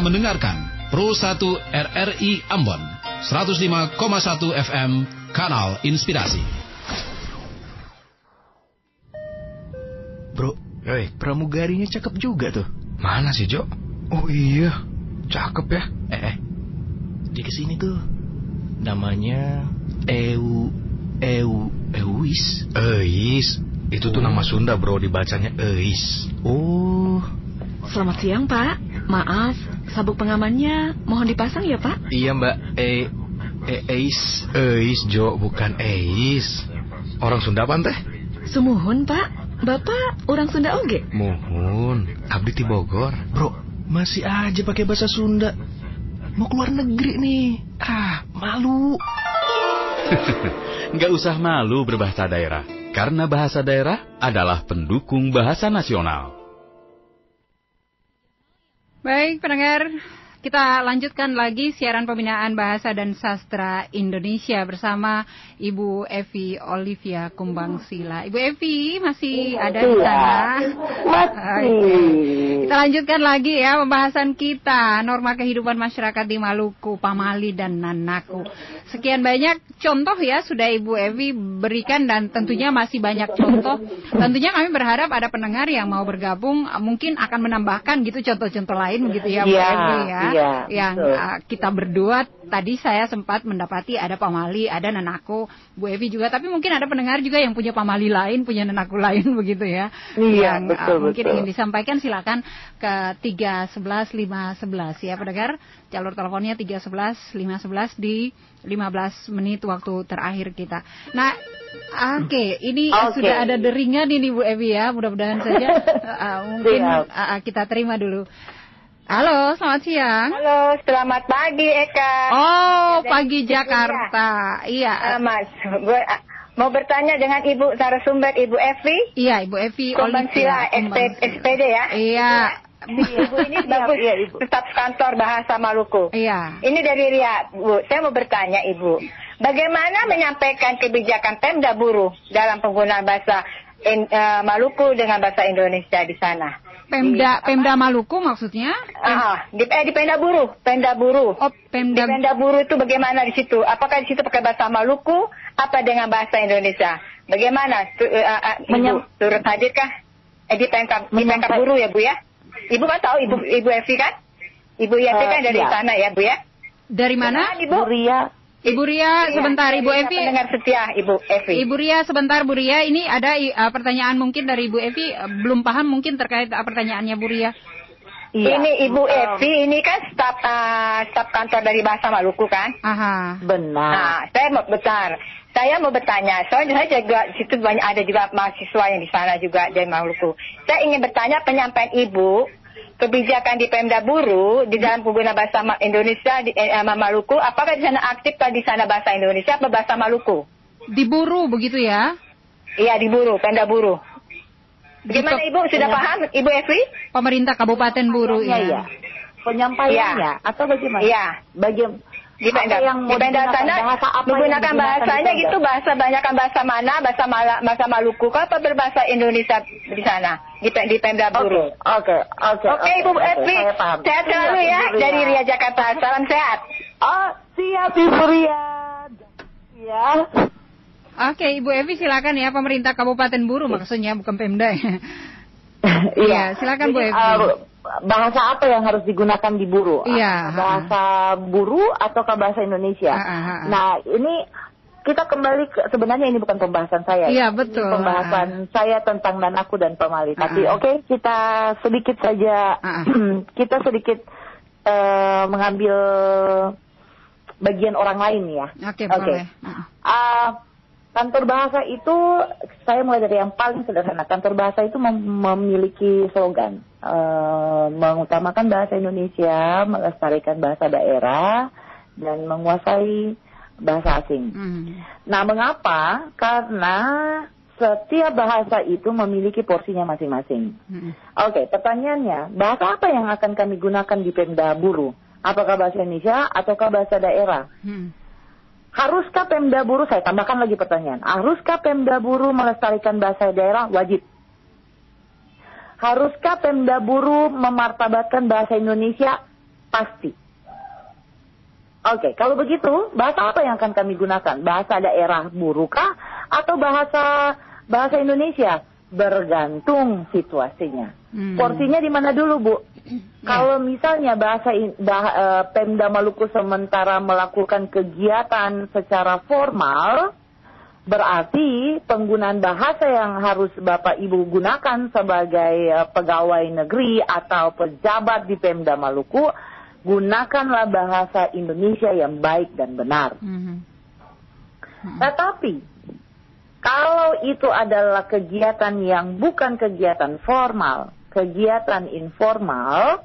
Mendengarkan Pro 1 RRI Ambon 105,1 FM Kanal Inspirasi. Bro, Hei, pramugarinya cakep juga tuh. mana sih Jo? Oh iya, cakep ya. Eh, eh. Di ke sini tuh. Namanya Eu Eu Euis. Eis, itu tuh nama Sunda bro, dibacanya Eis. Oh, Selamat siang, Pak. Maaf, sabuk pengamannya mohon dipasang ya, Pak? iya Mbak. E E Eis. Eis Jo, bukan Eis. Orang Sunda apa teh? Sumuhun, Pak. Bapak orang Sunda oge. Muhun, abdi ti Bogor. Bro, masih aja pakai bahasa Sunda. Mau keluar negeri nih. Ah, malu. Nggak usah malu berbahasa daerah, karena bahasa daerah adalah pendukung bahasa nasional. Baik, pendengar, kita lanjutkan lagi siaran pembinaan bahasa dan sastra Indonesia bersama Ibu Evi Olivia Kumbang Sila. Ibu Evi masih ada di sana. Masih. Kita lanjutkan lagi ya pembahasan kita norma kehidupan masyarakat di Maluku, Pamali dan Nanaku. Sekian banyak contoh ya sudah Ibu Evi berikan dan tentunya masih banyak contoh. Tentunya kami berharap ada pendengar yang mau bergabung mungkin akan menambahkan gitu contoh-contoh lain begitu ya Bu Iya, Evi ya. Iya, yang betul. uh, kita berdua tadi saya sempat mendapati ada Pamali, ada Nanaku, Bu Evi juga tapi mungkin ada pendengar juga yang punya Pamali lain, punya Nanaku lain begitu ya. Iya, yang uh, betul, mungkin betul. ingin disampaikan silakan ke 311 511 ya pendengar. Jalur teleponnya 311 511 di 15 menit waktu terakhir kita. Nah, oke, ini uh, Oke. sudah ada deringan ini Bu Evi ya. Mudah-mudahan saja uh, mungkin uh, uh, kita terima dulu. Halo, selamat siang. Halo, selamat pagi Eka. Oh, pagi Jakarta. Iya. Ah, Mas, gue mau bertanya dengan Ibu narasumber Ibu Evi. Iya, Ibu Evi Kumbang Sila, SPD ya. Iya. Ibu ini bagus, Iya, Ibu. staf kantor bahasa Maluku. Iya. Ini dari Ria, Bu. Saya mau bertanya Ibu, bagaimana menyampaikan kebijakan Pemda Buruh dalam penggunaan bahasa in- eh, Maluku dengan bahasa Indonesia di sana? Pemda Pemda Maluku maksudnya? Ah, di, eh, di Pemda Buruh, Pemda Buruh. Oh, Pemda Di Pemda Buruh itu bagaimana di situ? Apakah di situ pakai bahasa Maluku apa dengan bahasa Indonesia? Bagaimana? Tu, eh, ah, ah, Ibu turut hadirkah? Eh, di Pemkap di Pemkap Buruh ya Bu ya? Ibu kan tahu Ibu Ibu Evi kan? Ibu Evi Eh, kan dari iya. sana ya Bu ya? dari mana? Ibu? Ria, Ibu Ria, Iya, sebentar Ibu dari Evi. Pendengar setia Ibu Evi. Ibu Ria, sebentar Bu Ria. Ini ada uh, pertanyaan mungkin dari Ibu Evi uh, belum paham mungkin terkait uh, pertanyaannya Bu Ria. iya. Ini Ibu Um, Evi ini kan staf staf kantor dari bahasa Maluku kan? Aha. Benar. Nah, saya mau bentar. Saya mau bertanya, soalnya saya juga di situ banyak ada juga mahasiswa yang di sana juga dari Maluku. Saya ingin bertanya penyampaian Ibu kebijakan di Pemda Buru di dalam pengguna bahasa Indonesia di eh, sama Maluku, apakah di sana aktif atau di sana bahasa Indonesia atau bahasa Maluku? Diburu begitu ya? Iya di Buru, Pemda Buru. Bagaimana Di Ibu sudah paham, Ibu Evi? Pemerintah Kabupaten Buru Iya, ya. iya. Penyampaiannya atau bagaimana? Iya. Bagaimana? Di Pemda, yang di Pemda sana Bahasa apa yang menggunakan bahasanya gitu bahasa banyakkan bahasa mana bahasa Mala, bahasa Maluku kah apa berbahasa Indonesia di sana di, di Pemda Oke, Buru. oke, oke. Oke Ibu Evi, sehat selalu Siap, ya dari Ria Jakarta. Salam sehat. Oh, siap Ibu Ria. Ya. Oke, Ibu Evi silakan ya pemerintah Kabupaten Buru maksudnya bukan Pemda ya. Iya, silakan, Bu Evi. uh, bahasa apa yang harus digunakan di Buru? Iya, Uh, Bahasa Buru ataukah bahasa Indonesia? Ah, ah, ah. Nah, ini kita kembali ke sebenarnya ini bukan pembahasan saya. Iya, Ini betul. Pembahasan saya tentang dan Pamali. Tapi Ah, ah. oke, kita sedikit saja Ah, ah. kita sedikit uh, mengambil bagian orang lain ya. Oke, Oke. boleh. Ah, kantor bahasa itu saya mulai dari yang paling sederhana. Kantor bahasa itu mem- memiliki slogan eh, mengutamakan bahasa Indonesia, melestarikan bahasa daerah, dan menguasai bahasa asing. Hmm. Nah, mengapa? Karena setiap bahasa itu memiliki porsinya masing-masing. Hmm. Oke, pertanyaannya, bahasa apa yang akan kami gunakan di Pemda Buru? Apakah bahasa Indonesia ataukah bahasa daerah? Hmm. Haruskah Pemda Buru, saya tambahkan lagi pertanyaan, haruskah Pemda Buru melestarikan bahasa daerah? Wajib. Haruskah Pemda Buru memartabatkan bahasa Indonesia? pasti. Oke, kalau begitu bahasa apa yang akan kami gunakan? Bahasa daerah burukah atau bahasa bahasa Indonesia? Bergantung situasinya. Hmm. Porsinya di mana dulu, Bu? Kalau misalnya bahasa bah- eh, Pemda Maluku sementara melakukan kegiatan secara formal, berarti penggunaan bahasa yang harus Bapak Ibu gunakan sebagai eh, pegawai negeri atau pejabat di Pemda Maluku, gunakanlah bahasa Indonesia yang baik dan benar. Mhm. Tetapi kalau itu adalah kegiatan yang bukan kegiatan formal, kegiatan informal,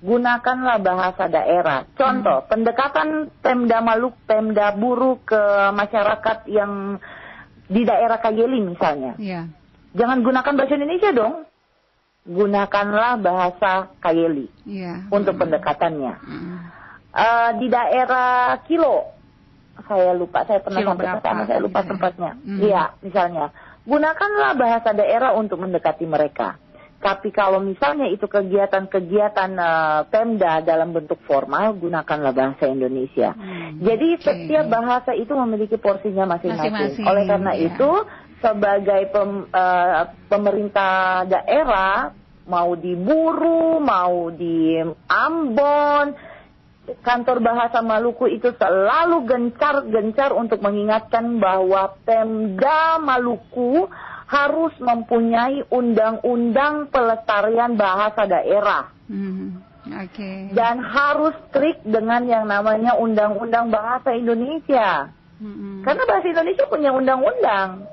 gunakanlah bahasa daerah. Contoh, pendekatan Pemda Maluk, Pemda Buru ke masyarakat yang di daerah Kageli misalnya. Iya. Jangan gunakan bahasa Indonesia dong. Gunakanlah bahasa Kageli Iya. untuk pendekatannya. Eh, di daerah Kilo, saya lupa, saya pernah Kilo sampai ke sana, saya lupa gitu ya? tempatnya. Iya, misalnya. Gunakanlah bahasa daerah untuk mendekati mereka. Tapi kalau misalnya itu kegiatan-kegiatan eh, Pemda dalam bentuk formal, gunakanlah bahasa Indonesia. Jadi setiap bahasa itu memiliki porsinya masing-masing. Oleh karena ya. itu, sebagai pem- eh, pemerintah daerah, mau di Buru, mau di Ambon, kantor bahasa Maluku itu selalu gencar-gencar untuk mengingatkan bahwa Pemda Maluku harus mempunyai undang-undang pelestarian bahasa daerah Mhm. Oke. dan harus strict dengan yang namanya undang-undang bahasa Indonesia. Mhm. Karena bahasa Indonesia punya undang-undang.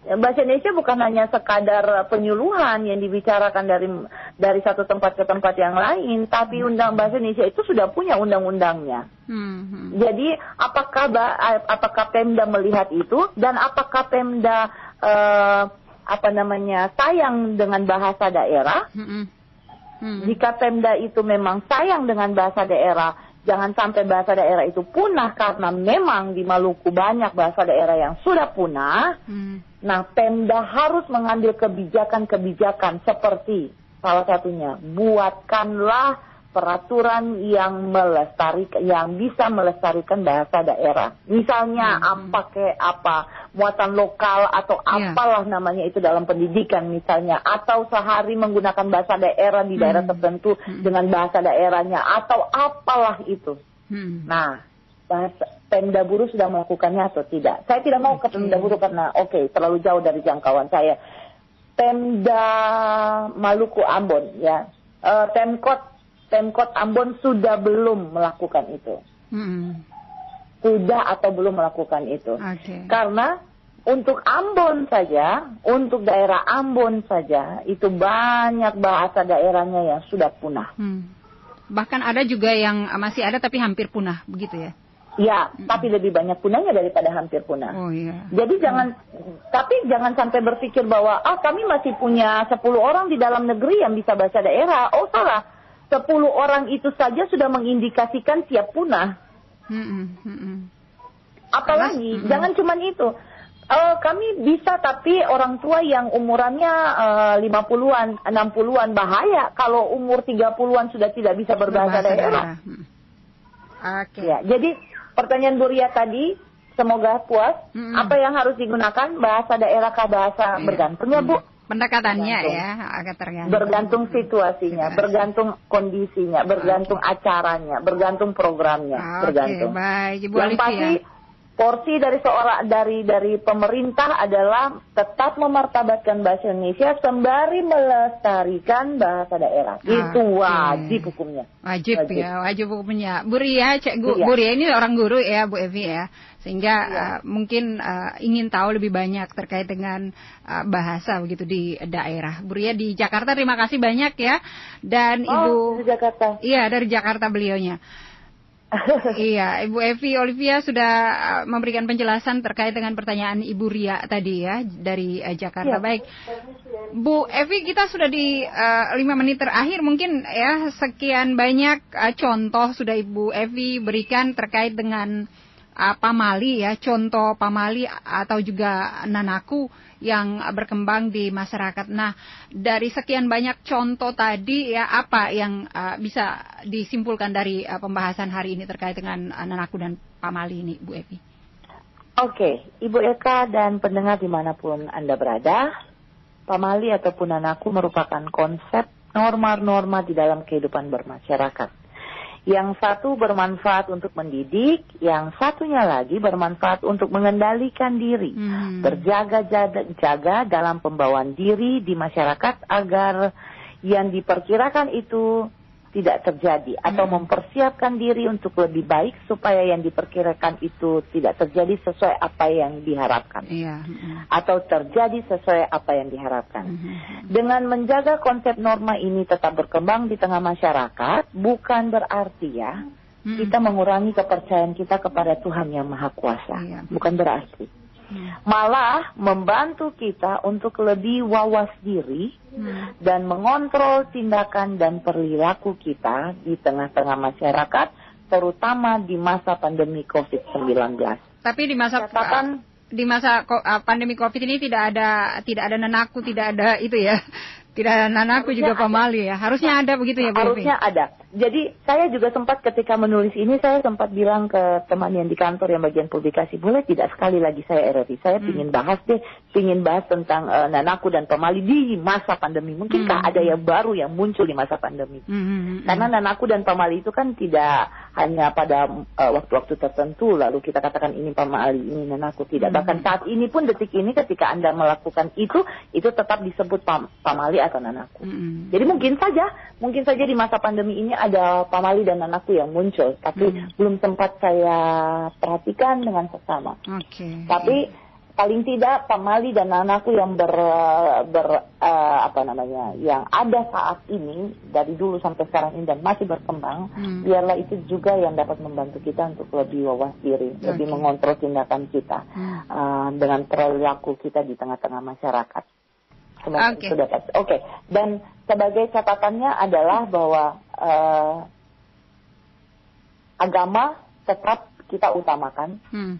Ya, Bahasa Indonesia bukan hanya sekadar penyuluhan yang dibicarakan dari dari satu tempat ke tempat yang lain, tapi undang bahasa Indonesia itu sudah punya undang-undangnya. Mhm. Jadi apakah apakah Pemda melihat itu dan apakah Pemda eh, apa namanya sayang dengan bahasa daerah? Mhm. Mhm. Jika Pemda itu memang sayang dengan bahasa daerah, jangan sampai bahasa daerah itu punah karena memang di Maluku banyak bahasa daerah yang sudah punah. Mhm. Nah, Pemda harus mengambil kebijakan-kebijakan seperti salah satunya buatkanlah peraturan yang melestarikan yang bisa melestarikan bahasa daerah. Misalnya apa ke apa muatan lokal atau Iya. apalah namanya itu dalam pendidikan misalnya atau sehari menggunakan bahasa daerah di daerah tertentu dengan bahasa daerahnya atau apalah itu. Mhm. Nah, bahasa Pemda Buru sudah melakukannya atau tidak? Saya tidak mau ke Pemda Buru karena oke terlalu jauh dari jangkauan saya. Pemda Maluku Ambon ya, Eh, Pemkot Pemkot Ambon sudah belum melakukan itu. Mhm. Sudah atau belum melakukan itu? Oke. Karena untuk Ambon saja, untuk daerah Ambon saja itu banyak bahasa daerahnya yang sudah punah. Hmm. Bahkan ada juga yang masih ada tapi hampir punah, begitu ya? Ya, tapi lebih banyak punahnya daripada hampir punah. Oh iya. Jadi jangan, tapi jangan sampai berpikir bahwa ah kami masih punya 10 orang di dalam negeri yang bisa bahasa daerah. Oh salah, 10 orang itu saja sudah mengindikasikan siap punah. Apalagi, jangan cuma itu. Eh, kami bisa tapi orang tua yang umurannya eh, 50-an, 60-an bahaya kalau umur 30-an sudah tidak bisa berbahasa Berbahasa daerah. daerah. Hmm. Oke. Ya, jadi pertanyaan Bu Ria tadi semoga puas. Mm-mm. Apa yang harus digunakan bahasa daerah kah bahasa Iya. bergantung ya Bu? Pendekatannya Bergantung. ya agak tergantung. Bergantung situasinya, bergantung kondisinya, bergantung acaranya, bergantung programnya, Oke, bergantung. baik Ibu Yang Alivia. pasti porsi dari seorang dari dari pemerintah adalah tetap memartabatkan bahasa Indonesia sembari melestarikan bahasa daerah. Itu Oke. wajib hukumnya. Wajib, Wajib. ya, wajib hukumnya. Bu Ria, Cek Gu, Iya. Bu Ria ini orang guru ya, Bu Evi ya. Sehingga uh, mungkin uh, ingin tahu lebih banyak terkait dengan uh, bahasa begitu di daerah. Bu Ria di Jakarta, terima kasih banyak ya. Dan Oh, Ibu di Jakarta. Iya, dari Jakarta beliaunya. Iya, Ibu Evi Olivia sudah uh, memberikan penjelasan terkait dengan pertanyaan Ibu Ria tadi ya dari uh, Jakarta. Iya. Baik, Bu Evi kita sudah di uh, lima menit terakhir mungkin ya sekian banyak uh, contoh sudah Ibu Evi berikan terkait dengan uh, pamali ya, contoh pamali atau juga nanaku yang berkembang di masyarakat. Nah, dari sekian banyak contoh tadi ya apa yang uh, bisa disimpulkan dari uh, pembahasan hari ini terkait dengan uh, nanaku dan pamali ini, Bu Evi? Oke, Ibu Eka dan pendengar di mana pun Anda berada, pamali ataupun nanaku merupakan konsep norma-norma di dalam kehidupan bermasyarakat. Yang satu bermanfaat untuk mendidik, yang satunya lagi bermanfaat untuk mengendalikan diri, hmm. berjaga-jaga dalam pembawaan diri di masyarakat agar yang diperkirakan itu tidak terjadi atau hmm. mempersiapkan diri untuk lebih baik supaya yang diperkirakan itu tidak terjadi sesuai apa yang diharapkan iya. hmm. atau terjadi sesuai apa yang diharapkan. Hmm. Dengan menjaga konsep norma ini tetap berkembang di tengah masyarakat bukan berarti ya hmm. kita mengurangi kepercayaan kita kepada Tuhan yang Maha Kuasa. Iya. Bukan berarti malah membantu kita untuk lebih wawas diri hmm. dan mengontrol tindakan dan perilaku kita di tengah-tengah masyarakat, terutama di masa pandemi COVID-19. Tapi di masa Katakan, di masa pandemi COVID ini tidak ada tidak ada nenaku, tidak ada itu ya. Tidak ada nanaku juga pamali ya. Harusnya ada begitu ya, Bu Harusnya ada. Jadi saya juga sempat ketika menulis ini saya sempat bilang ke teman yang di kantor yang bagian publikasi boleh tidak sekali lagi saya RRI saya hmm. ingin bahas deh ingin bahas tentang uh, nanaku dan pemali di masa pandemi mungkinkah hmm. ada yang baru yang muncul di masa pandemi hmm. hmm, hmm, hmm. karena nanaku dan pemali itu kan tidak hanya pada uh, waktu-waktu tertentu lalu kita katakan ini pemali ini nanaku tidak hmm. bahkan saat ini pun detik ini ketika anda melakukan itu itu tetap disebut pam pamali atau nanaku hmm. jadi mungkin saja mungkin saja di masa pandemi ini ada pamali dan anakku yang muncul, tapi hmm. belum sempat saya perhatikan dengan seksama. Okay. Tapi paling tidak pamali dan anakku yang ber, ber uh, apa namanya, yang ada saat ini dari dulu sampai sekarang ini dan masih berkembang, hmm. biarlah itu juga yang dapat membantu kita untuk lebih wawas diri, okay. lebih mengontrol tindakan kita hmm. uh, dengan perilaku kita di tengah-tengah masyarakat. Oke. Okay. Oke. Okay. Dan sebagai catatannya adalah bahwa uh, agama tetap kita utamakan. Hmm.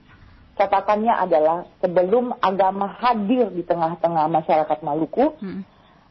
Catatannya adalah sebelum agama hadir di tengah-tengah masyarakat Maluku, hmm.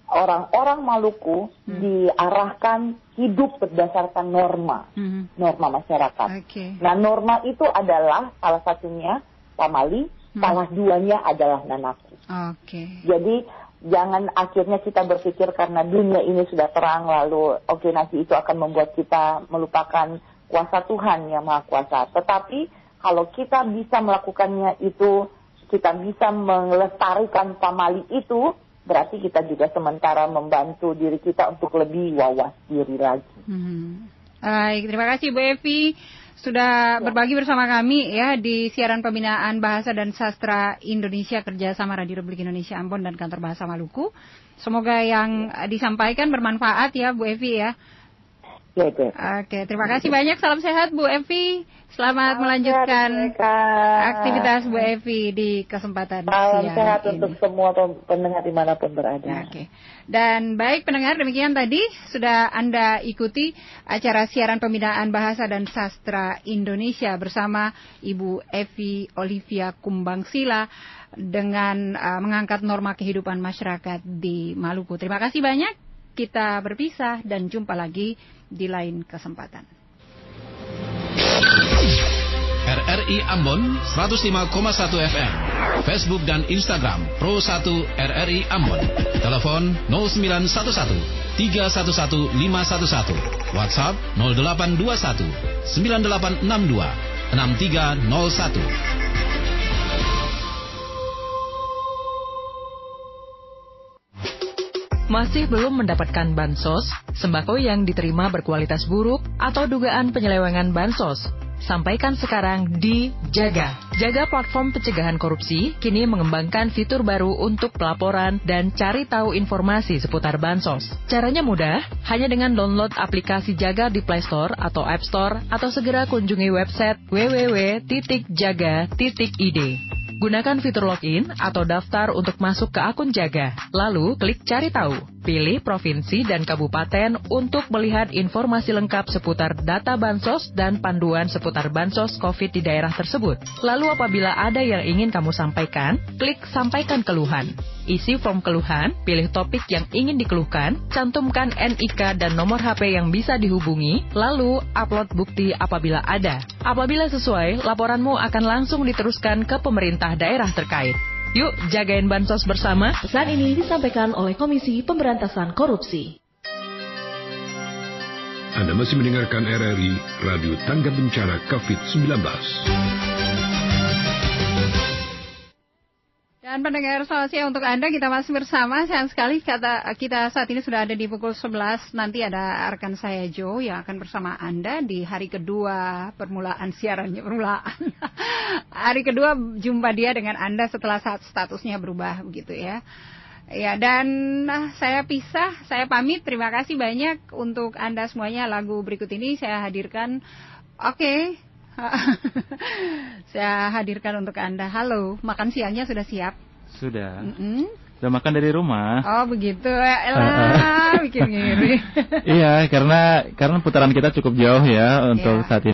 orang-orang Maluku hmm. diarahkan hidup berdasarkan norma, hmm. norma masyarakat. Okay. Nah, norma itu adalah salah satunya pamali, hmm. salah duanya adalah nanaku. Okay. Jadi jangan akhirnya kita berpikir karena dunia ini sudah terang lalu oke nanti itu akan membuat kita melupakan kuasa Tuhan yang maha kuasa. Tetapi kalau kita bisa melakukannya itu, kita bisa melestarikan pamali itu, berarti kita juga sementara membantu diri kita untuk lebih wawas diri lagi. Hmm. Baik, terima kasih Bu Evi sudah ya. berbagi bersama kami ya di siaran pembinaan bahasa dan sastra Indonesia kerjasama Radio Republik Indonesia Ambon dan Kantor Bahasa Maluku. Semoga yang ya. disampaikan bermanfaat ya Bu Evi ya. Ya, ya. Oke, terima kasih banyak. Salam sehat Bu Evi. Selamat Salam melanjutkan sehat, aktivitas Bu Evi di kesempatan Salam siang sehat ini. untuk semua pendengar di mana pun berada. Oke. Dan baik pendengar demikian tadi sudah Anda ikuti acara siaran pembinaan bahasa dan sastra Indonesia bersama Ibu Evi Olivia Kumbangsila dengan uh, mengangkat norma kehidupan masyarakat di Maluku. Terima kasih banyak kita berpisah dan jumpa lagi di lain kesempatan. RRI Ambon 105,1 FM Facebook dan Instagram Pro 1 RRI Ambon. Telepon 0911 311 511 WhatsApp 0821 9862 6301 masih belum mendapatkan bansos, sembako yang diterima berkualitas buruk, atau dugaan penyelewengan bansos. Sampaikan sekarang di Jaga. Jaga platform pencegahan korupsi kini mengembangkan fitur baru untuk pelaporan dan cari tahu informasi seputar bansos. Caranya mudah, hanya dengan download aplikasi Jaga di Play Store atau App Store atau segera kunjungi website www.jaga.id. Gunakan fitur login atau daftar untuk masuk ke akun Jaga. Lalu klik cari tahu. Pilih provinsi dan kabupaten untuk melihat informasi lengkap seputar data bansos dan panduan seputar bansos COVID di daerah tersebut. Lalu apabila ada yang ingin kamu sampaikan, klik sampaikan keluhan. Isi form keluhan, pilih topik yang ingin dikeluhkan, cantumkan NIK dan nomor HP yang bisa dihubungi, lalu upload bukti apabila ada. Apabila sesuai, laporanmu akan langsung diteruskan ke pemerintah daerah terkait. Yuk, jagain bansos bersama. Pesan ini disampaikan oleh Komisi Pemberantasan Korupsi. Anda masih mendengarkan RRI Radio Tangga Bencana COVID-19. Dan pendengar selamat siang untuk Anda, kita masih bersama. Sayang sekali kata kita saat ini sudah ada di pukul 11. Nanti ada rekan saya Joe yang akan bersama Anda di hari kedua permulaan siarannya. Permulaan. hari kedua jumpa dia dengan Anda setelah saat statusnya berubah begitu ya. Ya, dan nah, saya pisah, saya pamit. Terima kasih banyak untuk Anda semuanya. Lagu berikut ini saya hadirkan. Oke, okay. saya hadirkan untuk Anda. Halo, makan siangnya sudah siap? Sudah. Mm -mm. Sudah makan dari rumah. Oh begitu, elah, bikin ngiri. iya, karena karena putaran kita cukup jauh ya untuk yeah. saat ini.